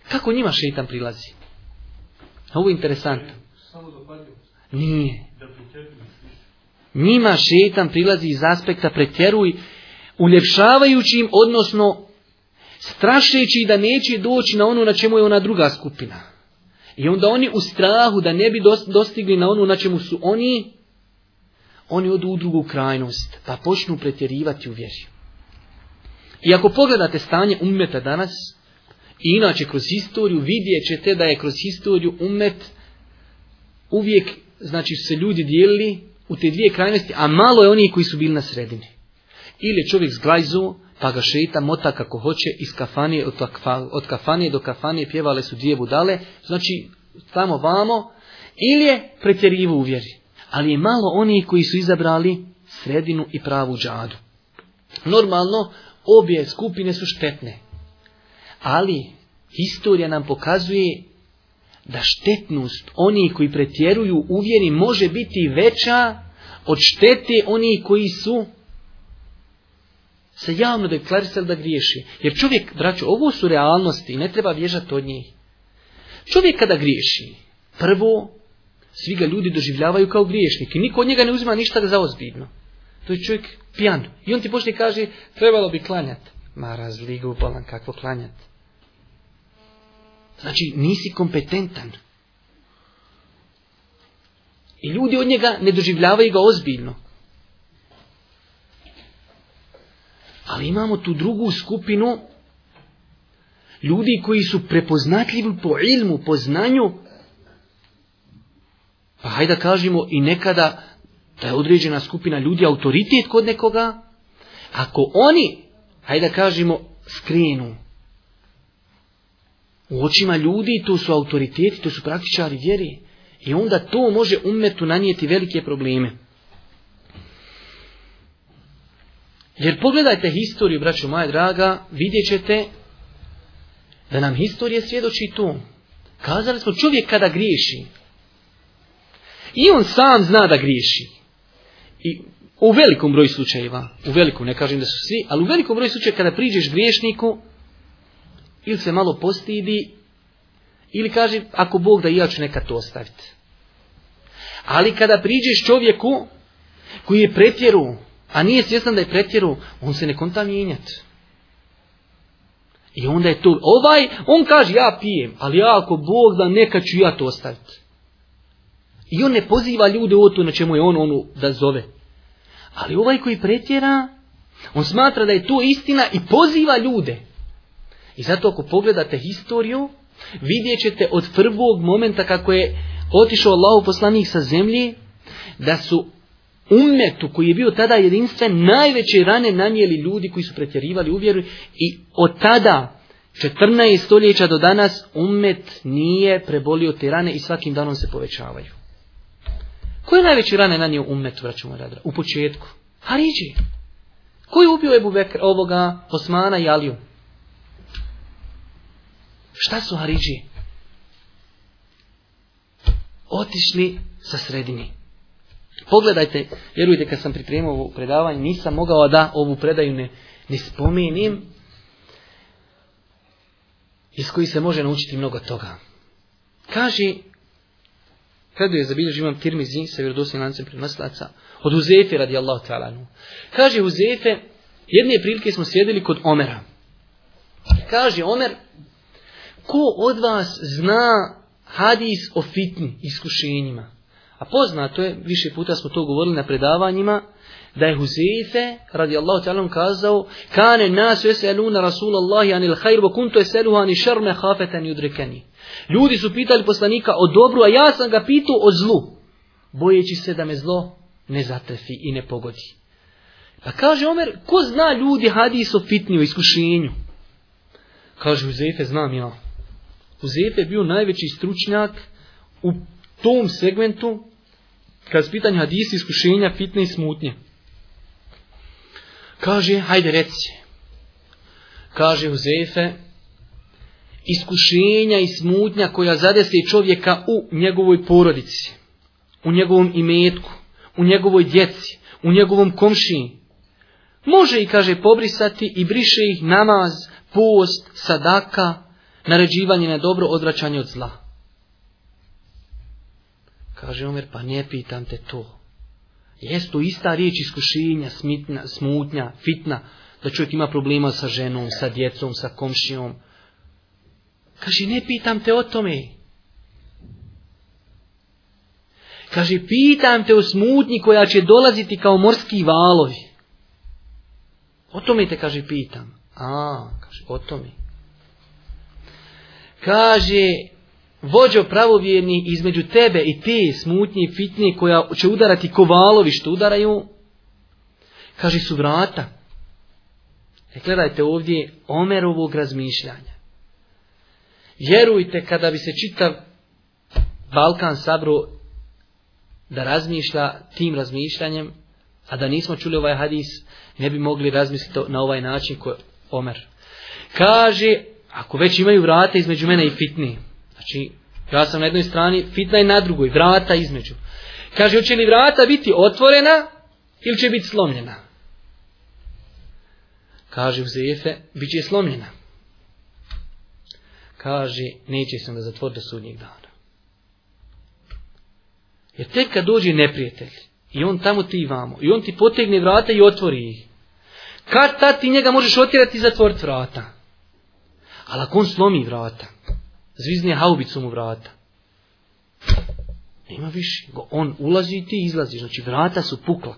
Kako njima šetan prilazi? Ovo je interesantno. Nije. Njima šetan prilazi iz aspekta pretjeruj, uljepšavajući im, odnosno strašeći da neće doći na ono na čemu je ona druga skupina. I onda oni u strahu da ne bi dostigli na ono na čemu su oni, oni odu u drugu krajnost, pa počnu pretjerivati u vjeri. I ako pogledate stanje umeta danas, i inače kroz historiju, vidjet ćete da je kroz historiju umet uvijek, znači se ljudi dijelili u te dvije krajnosti, a malo je onih koji su bili na sredini. Ili je čovjek zglajzuo, pa ga šeita mota kako hoće, iz kafanije, od, od kafanije do kafanije pjevale su dvije budale, znači tamo vamo, ili je pretjerivo u vjeri. Ali je malo onih koji su izabrali sredinu i pravu džadu. Normalno, obje skupine su štetne. Ali, historija nam pokazuje da štetnost onih koji pretjeruju uvjeri može biti veća od štete onih koji su se javno deklarisali da griješi. Jer čovjek, braćo, ovo su realnosti i ne treba bježati od njih. Čovjek kada griješi, prvo, svi ga ljudi doživljavaju kao griješnik i niko od njega ne uzima ništa za ozbiljno. To je čovjek pijan. I on ti počne kaže, trebalo bi klanjati. Ma razligu, bolan, kako klanjati. Znači, nisi kompetentan. I ljudi od njega ne doživljavaju ga ozbiljno. Ali imamo tu drugu skupinu ljudi koji su prepoznatljivi po ilmu, po znanju. Pa hajde kažemo i nekada da je određena skupina ljudi autoritet kod nekoga. Ako oni, hajde kažemo, skrenu u očima ljudi, to su autoriteti, to su praktičari vjeri. I onda to može umetu nanijeti velike probleme. Jer pogledajte historiju, braću moja draga, vidjet ćete da nam historija svjedoči to. Kazali smo čovjek kada griješi. I on sam zna da griješi. I u velikom broju slučajeva, u velikom, ne kažem da su svi, ali u velikom broju slučajeva kada priđeš griješniku, ili se malo postidi, ili kaže, ako Bog da i ja ću neka to ostaviti. Ali kada priđeš čovjeku koji je pretjeru, a nije svjestan da je pretjeru, on se ne konta mijenjati. I onda je tu, ovaj, on kaže ja pijem, ali ja ako Bog da neka ću ja to ostaviti. I on ne poziva ljude u to na čemu je on onu da zove. Ali ovaj koji pretjera, on smatra da je to istina i poziva ljude. I zato ako pogledate historiju, vidjet ćete od prvog momenta kako je otišao Allahu poslanik sa zemlji, da su umetu koji je bio tada jedinstven najveće rane nanijeli ljudi koji su pretjerivali u vjeru i od tada 14 stoljeća do danas umet nije prebolio te rane i svakim danom se povećavaju. Koje najveće rane nanio umet, vraćamo radra, U početku. Hariđi. Koji je ubio Ebu ovoga Osmana i Aliju? Šta su Haridžije? Otišli sa sredini. Pogledajte, vjerujte kad sam pripremio ovo predavanje, nisam mogao da ovu predaju ne, ne spomenim, iz kojih se može naučiti mnogo toga. Kaže, kada je zabilježi imam tirmizi sa vjerodosnim lancem prenoslaca, od Uzefe radi Allah. ta'ala. Kaže Uzefe, jedne prilike smo sjedili kod Omera. Kaže Omer, ko od vas zna hadis o fitni, iskušenjima? A poznato je, više puta smo to govorili na predavanjima, da je Huzeife, radi Allahu ta'ala, kazao, kane nas veseluna Rasulallahi anil hajr, bo kunto seluha ani šarme hafetan Ljudi su pitali poslanika o dobru, a ja sam ga pitao o zlu, bojeći se da me zlo ne zatrefi i ne pogodi. Pa kaže Omer, ko zna ljudi hadis o fitni, o iskušenju? Kaže Huzeife, znam ja. Huzefe je bio najveći stručnjak u tom segmentu kad je pitanje hadisi, iskušenja, fitne i smutnje. Kaže, hajde reci. Kaže Huzefe, iskušenja i smutnja koja zadese čovjeka u njegovoj porodici, u njegovom imetku, u njegovoj djeci, u njegovom komšiji. Može i kaže pobrisati i briše ih namaz, post, sadaka, naređivanje na dobro, odvraćanje od zla. Kaže Omer, pa ne pitam te to. Jesu ista riječ iskušenja, smitna, smutnja, fitna, da čovjek ima problema sa ženom, sa djecom, sa komšijom. Kaže, ne pitam te o tome. Kaže, pitam te o smutnji koja će dolaziti kao morski valovi. O tome te, kaže, pitam. A, kaže, o tome kaže vođo pravovjerni između tebe i te smutnje i koja će udarati kovalovi što udaraju, kaže su vrata. E gledajte ovdje Omerovog razmišljanja. Vjerujte kada bi se čitav Balkan sabro da razmišlja tim razmišljanjem, a da nismo čuli ovaj hadis, ne bi mogli razmisliti na ovaj način koji Omer. Kaže ako već imaju vrata između mene i fitni. Znači, ja sam na jednoj strani, fitna je na drugoj, vrata između. Kaže, hoće li vrata biti otvorena ili će biti slomljena? Kaže Zefe, bit će slomljena. Kaže, neće se onda zatvoriti do sudnjeg dana. Jer tek kad dođe neprijatelj, i on tamo ti i vamo, i on ti potegne vrata i otvori ih, kad tad ti njega možeš otjerati i zatvoriti vrata? Ali ako on slomi vrata, zvizne haubicu mu vrata, nema više. On ulazi i ti izlazi, Znači vrata su pukla.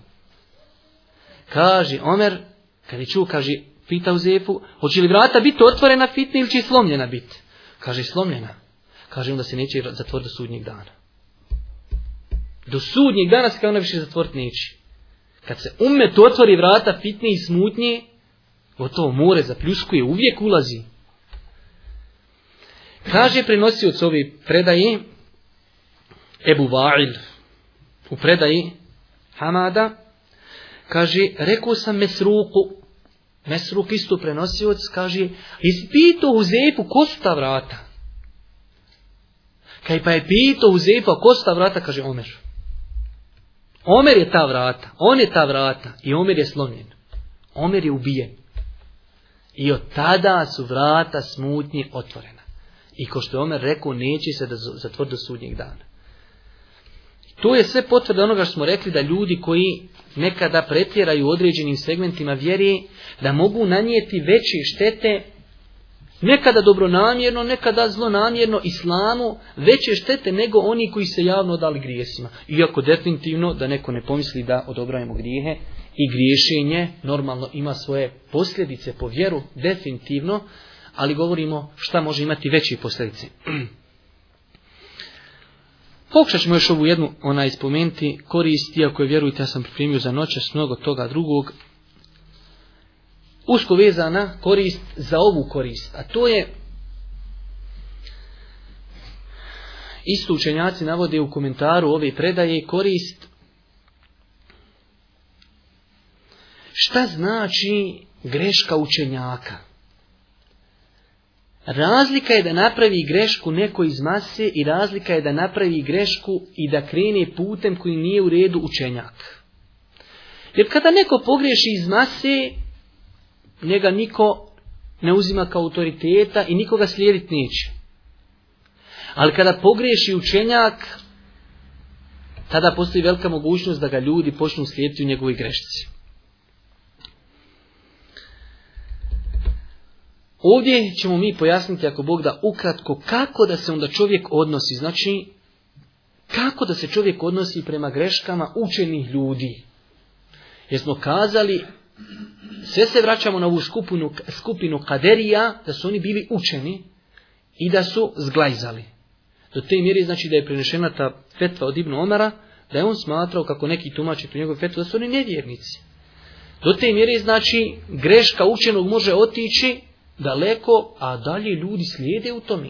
Kaže Omer, kad je čuo, kaže, pita u Zepu, hoće li vrata biti otvorena fitne ili će slomljena biti? Kaže, slomljena. Kaže, onda se neće zatvoriti do sudnjeg dana. Do sudnjeg dana se kao ona više zatvoriti neće. Kad se umet otvori vrata fitne i smutnje, gotovo more zapljuskuje, uvijek ulazi. Kaže prenosioc ovi predaji, Ebu Va'il u predaji Hamada kaže rekao sam Mesruku Mesruk isto prenosioc kaže ispito u Zepu kosta vrata kaj pa je pito u zepu kosta vrata kaže Omer Omer je ta vrata on je ta vrata i Omer je slonjen. Omer je ubijen i od tada su vrata smutnje otvorena i ko što je Omer rekao, neće se da zatvori do sudnjeg dana. To je sve potvrda onoga što smo rekli da ljudi koji nekada pretjeraju u određenim segmentima vjeri, da mogu nanijeti veće štete, nekada dobronamjerno, nekada zlonamjerno, islamu, veće štete nego oni koji se javno dali grijesima. Iako definitivno da neko ne pomisli da odobravamo grijehe i griješenje normalno ima svoje posljedice po vjeru, definitivno, ali govorimo šta može imati veći posljedice. <clears throat> Pokušat ćemo još ovu jednu ona ispomenuti korist, iako je vjerujte ja sam pripremio za noćas mnogo toga drugog, usko vezana korist za ovu korist, a to je isto učenjaci navode u komentaru ove predaje korist šta znači greška učenjaka. Razlika je da napravi grešku neko iz mase i razlika je da napravi grešku i da krene putem koji nije u redu učenjak. Jer kada neko pogriješi iz mase, njega niko ne uzima kao autoriteta i nikoga slijediti neće. Ali kada pogriješi učenjak, tada postoji velika mogućnost da ga ljudi počnu slijediti u njegovoj grešci. Ovdje ćemo mi pojasniti, ako Bog da, ukratko kako da se onda čovjek odnosi. Znači, kako da se čovjek odnosi prema greškama učenih ljudi. Jer smo kazali, sve se vraćamo na ovu skupinu, skupinu kaderija, da su oni bili učeni i da su zglajzali. Do te mjeri znači da je prenešena ta fetva od Ibnu Omara, da je on smatrao, kako neki tumači tu njegovu fetvu, da su oni nevjernici. Do te mjeri znači greška učenog može otići daleko, a dalje ljudi slijede u tome.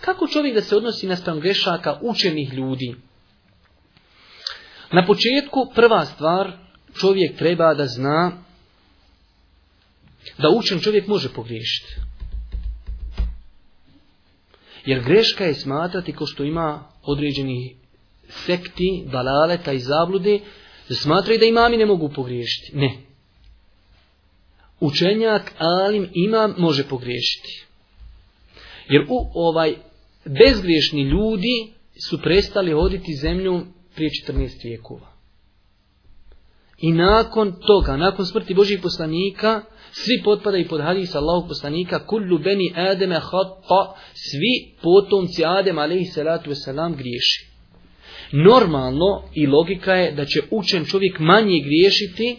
Kako čovjek da se odnosi na stran grešaka učenih ljudi? Na početku prva stvar čovjek treba da zna da učen čovjek može pogriješiti. Jer greška je smatrati ko što ima određeni sekti, balaleta i zablude, da smatraju da imami ne mogu pogriješiti. Ne učenjak alim imam može pogriješiti. Jer u ovaj bezgriješni ljudi su prestali hoditi zemlju prije 14 vijekova. I nakon toga, nakon smrti Božih poslanika, svi potpadaju pod hadis Allahog poslanika, kullu beni Ademe svi potomci Adem alaihi salatu wasalam griješi. Normalno i logika je da će učen čovjek manje griješiti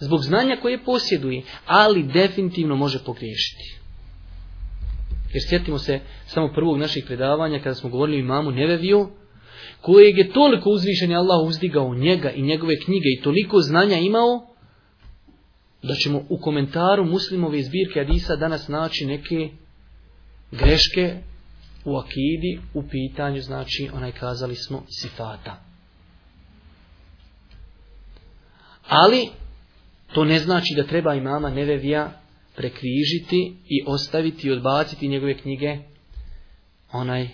zbog znanja koje posjeduje, ali definitivno može pogriješiti. Jer sjetimo se samo prvog naših predavanja kada smo govorili o imamu Neveviju, kojeg je toliko uzvišen Allah uzdigao njega i njegove knjige i toliko znanja imao, da ćemo u komentaru muslimove zbirke Adisa danas naći neke greške u akidi, u pitanju, znači, onaj kazali smo sifata. Ali, to ne znači da treba imama Nevevija prekrižiti i ostaviti i odbaciti njegove knjige onaj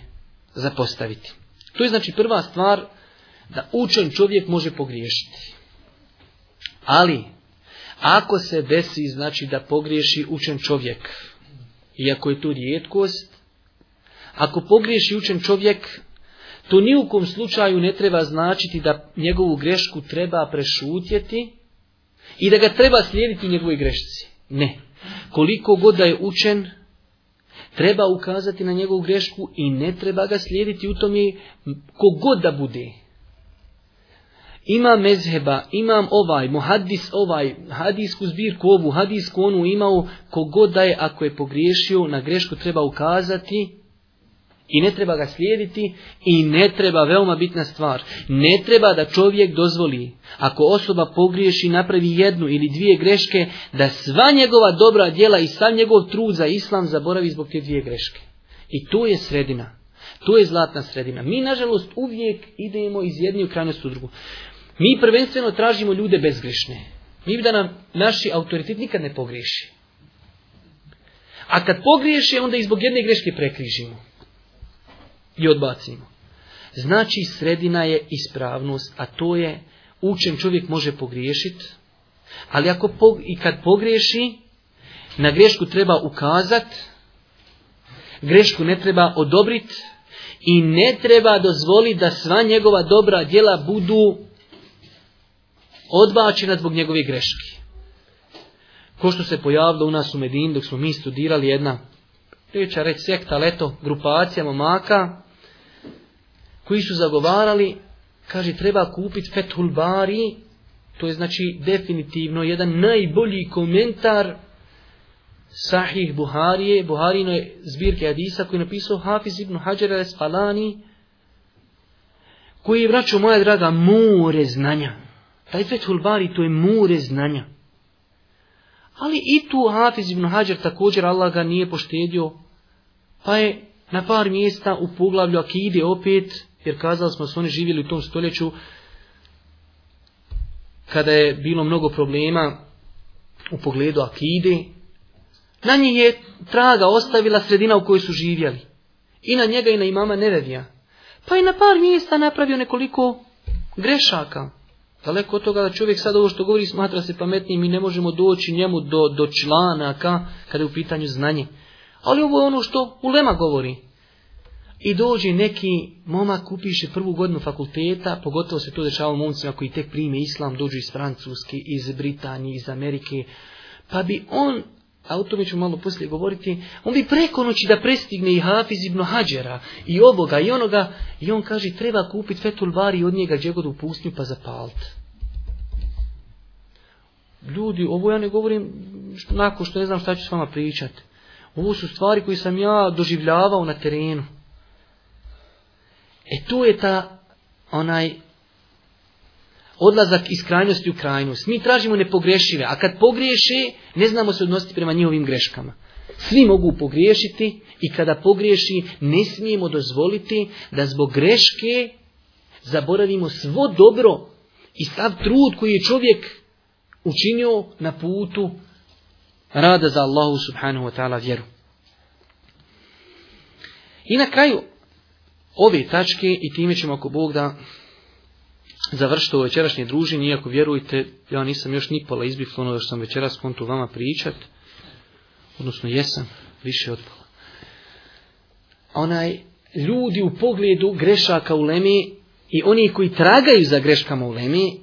zapostaviti. To je znači prva stvar da učen čovjek može pogriješiti. Ali, ako se desi znači da pogriješi učen čovjek, iako je to rijetkost, ako pogriješi učen čovjek, to ni u kom slučaju ne treba značiti da njegovu grešku treba prešutjeti i da ga treba slijediti njegovoj grešci. Ne. Koliko god da je učen, treba ukazati na njegovu grešku i ne treba ga slijediti u tom je kogod da bude. Ima mezheba, imam ovaj, muhaddis ovaj, hadisku zbirku ovu, hadisku onu imao, kogod da je, ako je pogriješio, na grešku treba ukazati i ne treba ga slijediti i ne treba, veoma bitna stvar, ne treba da čovjek dozvoli, ako osoba pogriješi napravi jednu ili dvije greške, da sva njegova dobra djela i sam njegov trud za islam zaboravi zbog te dvije greške. I to je sredina. To je zlatna sredina. Mi, nažalost, uvijek idemo iz jedne u krajnosti u drugu. Mi prvenstveno tražimo ljude bezgrešne. Mi da nam naši autoritet nikad ne pogriješi. A kad pogriješi, onda i zbog jedne greške prekrižimo i odbacimo. Znači sredina je ispravnost, a to je u čem čovjek može pogriješiti, ali ako i kad pogriješi, na grešku treba ukazat, grešku ne treba odobrit i ne treba dozvoliti da sva njegova dobra djela budu odbačena zbog njegove greške. Ko što se pojavilo u nas u Medin dok smo mi studirali jedna, priča reći sekta, leto, grupacija momaka, koji su zagovarali, kaže treba kupiti Fethul Bari, to je znači definitivno jedan najbolji komentar Sahih Buharije, Buharinoj zbirke Hadisa koji je napisao Hafiz ibn Hajar al-Spalani, koji je, vraćao, moja draga, more znanja. Taj Fethul Bari to je more znanja. Ali i tu Hafiz ibn Hajar također Allah ga nije poštedio, pa je na par mjesta u poglavlju Akide opet jer kazali smo su oni živjeli u tom stoljeću kada je bilo mnogo problema u pogledu akide. Na njih je traga ostavila sredina u kojoj su živjeli. I na njega i na imama Nevevija. Pa i na par mjesta napravio nekoliko grešaka. Daleko od toga da čovjek sad ovo što govori smatra se pametnijim i ne možemo doći njemu do, do članaka kada je u pitanju znanje. Ali ovo je ono što Ulema govori. I dođe neki momak, upiše prvu godinu fakulteta, pogotovo se to dešava ako i tek prime islam, dođu iz Francuske, iz Britanije, iz Amerike, pa bi on, a o tome ću malo poslije govoriti, on bi preko noći da prestigne i Hafiz ibn Hađera, i ovoga, i onoga, i on kaže treba kupiti Fetul od njega džegodu u pustnju pa zapalt. Ljudi, ovo ja ne govorim nakon što ne znam šta ću s vama pričati. Ovo su stvari koje sam ja doživljavao na terenu. E tu je ta onaj odlazak iz krajnosti u krajnost. Mi tražimo nepogrešive, a kad pogriješe, ne znamo se odnositi prema njihovim greškama. Svi mogu pogriješiti i kada pogriješi ne smijemo dozvoliti da zbog greške zaboravimo svo dobro i sav trud koji je čovjek učinio na putu rada za Allahu subhanahu wa ta'ala vjeru. I na kraju, ove tačke i time ćemo ako Bog da završiti ovo večerašnje druženje, iako vjerujte, ja nisam još ni pola izbifla ono što sam večeras kontu vama pričat, odnosno jesam, više od pola. Onaj, ljudi u pogledu grešaka u lemi i oni koji tragaju za greškama u lemi,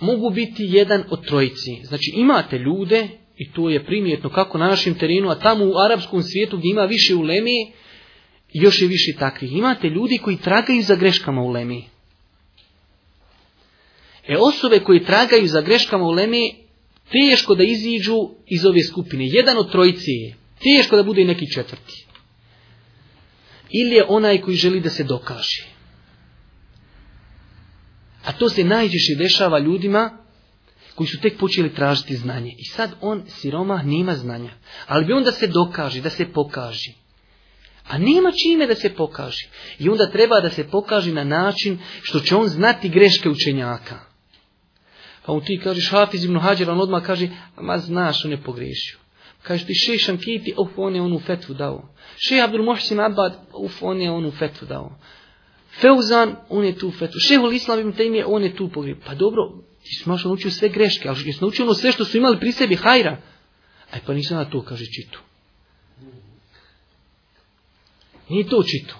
mogu biti jedan od trojici. Znači imate ljude, i to je primjetno kako na našem terenu, a tamo u arapskom svijetu gdje ima više u Lemiji još je više takvih. Imate ljudi koji tragaju za greškama u Lemi. E osobe koji tragaju za greškama u Lemi, teško da iziđu iz ove skupine. Jedan od trojci je. Teško da bude i neki četvrti. Ili je onaj koji želi da se dokaže. A to se najčešće dešava ljudima koji su tek počeli tražiti znanje. I sad on siroma nima znanja. Ali bi onda se dokaže, da se pokaže. A nema čime da se pokaže. I onda treba da se pokaže na način što će on znati greške učenjaka. Pa mu ti kažeš Hafiz ibn Hađer, on odmah kaže, ma znaš, on je pogrešio. Kažeš ti še Šankiti, uf, on je onu fetvu dao. Še Abdul Mohsin Abad, uf, on je onu fetvu dao. Feuzan, on je tu fetvu. Še, Islam ibn on je tu pogriješio. Pa dobro, ti smo naučio sve greške, ali jesi naučio ono sve što su imali pri sebi hajra. Aj pa nisam na to, kaže Čitu. Nije to očito.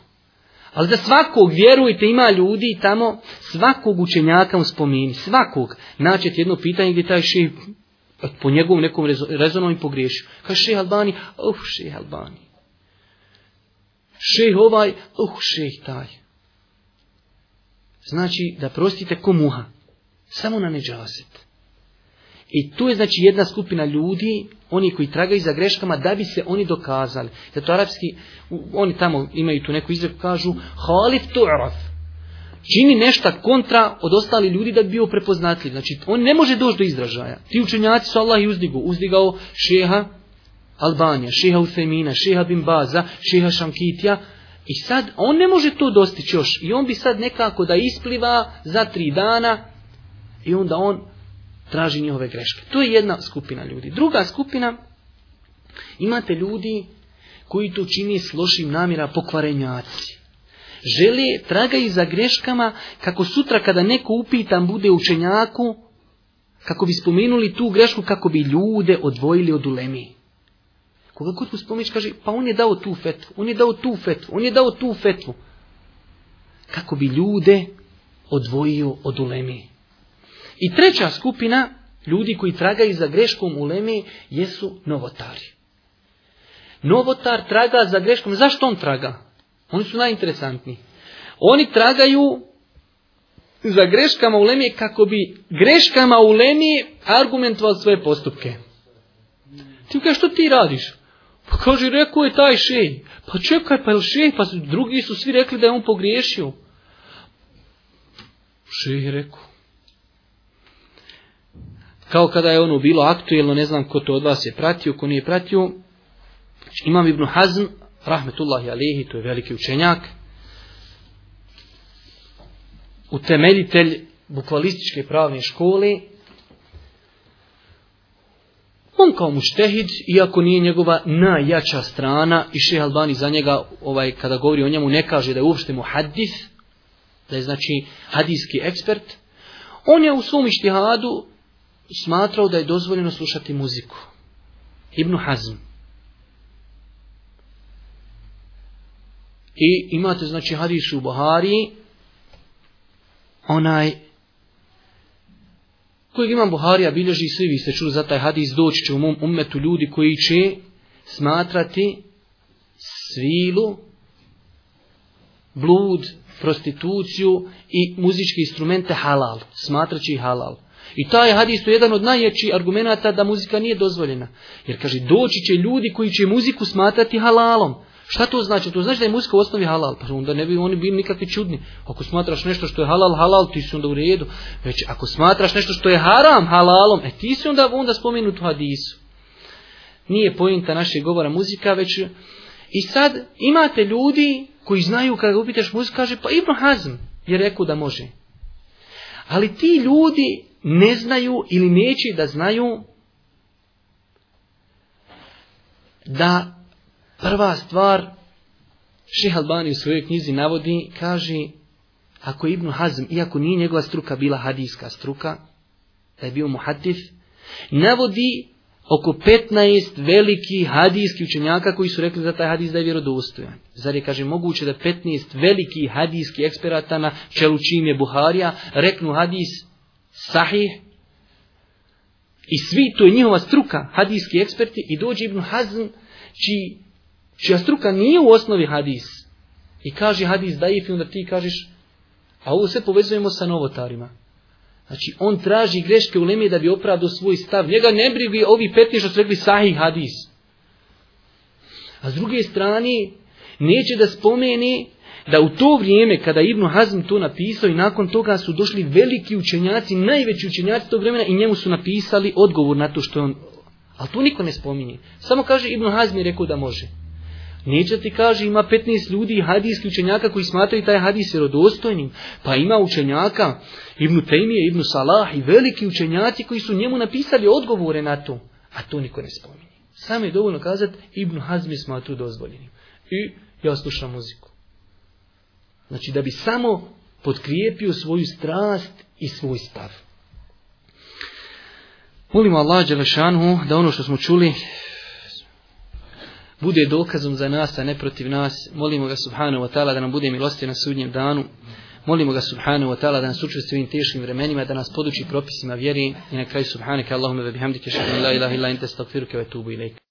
Ali za svakog, vjerujte, ima ljudi tamo, svakog učenjaka u svakog. Naćete jedno pitanje gdje taj po njegovom nekom rezonu pogriješio. Kaže ših Albani, uh ših Albani. ovaj, uh ših taj. Znači da prostite komuha, Samo na neđaset. I tu je znači jedna skupina ljudi, oni koji tragaju za greškama, da bi se oni dokazali. Zato arapski, oni tamo imaju tu neku izreku, kažu halif tu'raf. Čini nešto kontra od ostali ljudi da bi bio prepoznatljiv. Znači, on ne može doći do izražaja. Ti učenjaci su Allah i uzdigu. Uzdigao šeha Albanija, šeha Usemina, šeha Bimbaza, šeha Šankitija. I sad, on ne može to dostići još. I on bi sad nekako da ispliva za tri dana i onda on traži njihove greške. To je jedna skupina ljudi. Druga skupina, imate ljudi koji tu čini s lošim namjera pokvarenjaci. Žele traga i za greškama kako sutra kada neko upitan bude učenjaku, kako bi spomenuli tu grešku, kako bi ljude odvojili od ulemi. Koga kod mu spomeniš, kaže, pa on je dao tu fetvu, on je dao tu fetvu, on je dao tu fetvu. Kako bi ljude odvojio od ulemi. I treća skupina ljudi koji tragaju za greškom u Leme jesu novotari. Novotar traga za greškom. Zašto on traga? Oni su najinteresantniji. Oni tragaju za greškama u Leme kako bi greškama u Leme argumentovali svoje postupke. Ti kaže, što ti radiš? Pa kaže, rekao je taj šej. Pa čekaj, pa je šej? Pa drugi su svi rekli da je on pogriješio. Šej je rekao kao kada je ono bilo aktuelno, ne znam ko to od vas je pratio, ko nije pratio, Imam Ibn Hazm, rahmetullahi alihi, to je veliki učenjak, utemeljitelj bukvalističke pravne škole, on kao muštehid, iako nije njegova najjača strana, i Šeha Albani za njega, ovaj, kada govori o njemu, ne kaže da je uopšte mu hadis, da je znači hadijski ekspert, on je u svom ištihadu smatrao da je dozvoljeno slušati muziku. Ibn Hazm. I imate znači hadis u Buhari, onaj kojeg imam Buharija bilježi, svi vi ste čuli za taj hadis, doći će u mom umetu ljudi koji će smatrati svilu, blud, prostituciju i muzički instrumente halal. smatraći halal. I taj je hadis jedan od najjačih argumenata da muzika nije dozvoljena. Jer kaže, doći će ljudi koji će muziku smatrati halalom. Šta to znači? To znači da je muzika u osnovi halal. Pa onda ne bi oni bili nikakvi čudni. Ako smatraš nešto što je halal, halal, ti si onda u redu. Već ako smatraš nešto što je haram, halalom, e ti si onda, onda spomenut u hadisu. Nije pojenta našeg govora muzika, već... I sad imate ljudi koji znaju kada upitaš muziku, kaže pa Ibn Hazm je rekao da može. Ali ti ljudi ne znaju ili neće da znaju da prva stvar Šeha Albani u svojoj knjizi navodi, kaže ako Ibn Hazm, iako nije njegova struka bila hadijska struka, da je bio muhatif, navodi oko 15 veliki hadijski učenjaka koji su rekli za taj hadijs da je vjerodostojan. Zar je, kaže, moguće da 15 veliki hadijski eksperata na čelu čim je Buharija reknu hadis sahih, i svi, to je njihova struka, hadijski eksperti, i dođe Ibn Hazm, čija struka nije u osnovi hadis. I kaže hadis da i onda ti kažeš, a ovo sve povezujemo sa novotarima. Znači, on traži greške u Leme da bi opravdao svoj stav. Njega ne brivi ovi petni što su rekli sahih hadis. A s druge strane, neće da spomeni da u to vrijeme kada Ibnu Hazm to napisao i nakon toga su došli veliki učenjaci, najveći učenjaci tog vremena i njemu su napisali odgovor na to što je on... Ali to niko ne spominje. Samo kaže Ibnu Hazm je rekao da može. Neće ti kaže ima 15 ljudi hadijski učenjaka koji smatraju taj hadis vjerodostojnim. Pa ima učenjaka Ibnu Tejmije, Ibnu Salah i veliki učenjaci koji su njemu napisali odgovore na to. A to niko ne spominje. Samo je dovoljno kazati Ibnu Hazmi smatra dozvoljenim. I ja slušam muziku. Znači da bi samo podkrijepio svoju strast i svoj stav. Molimo Allah Đelešanu da ono što smo čuli bude dokazom za nas, a ne protiv nas. Molimo ga subhanahu wa ta'ala da nam bude milosti na sudnjem danu. Molimo ga subhanahu wa ta'ala da nas učesti u ovim teškim vremenima, da nas poduči propisima vjeri i na kraju subhanahu Allahume ve bihamdike šalala ilaha illa ente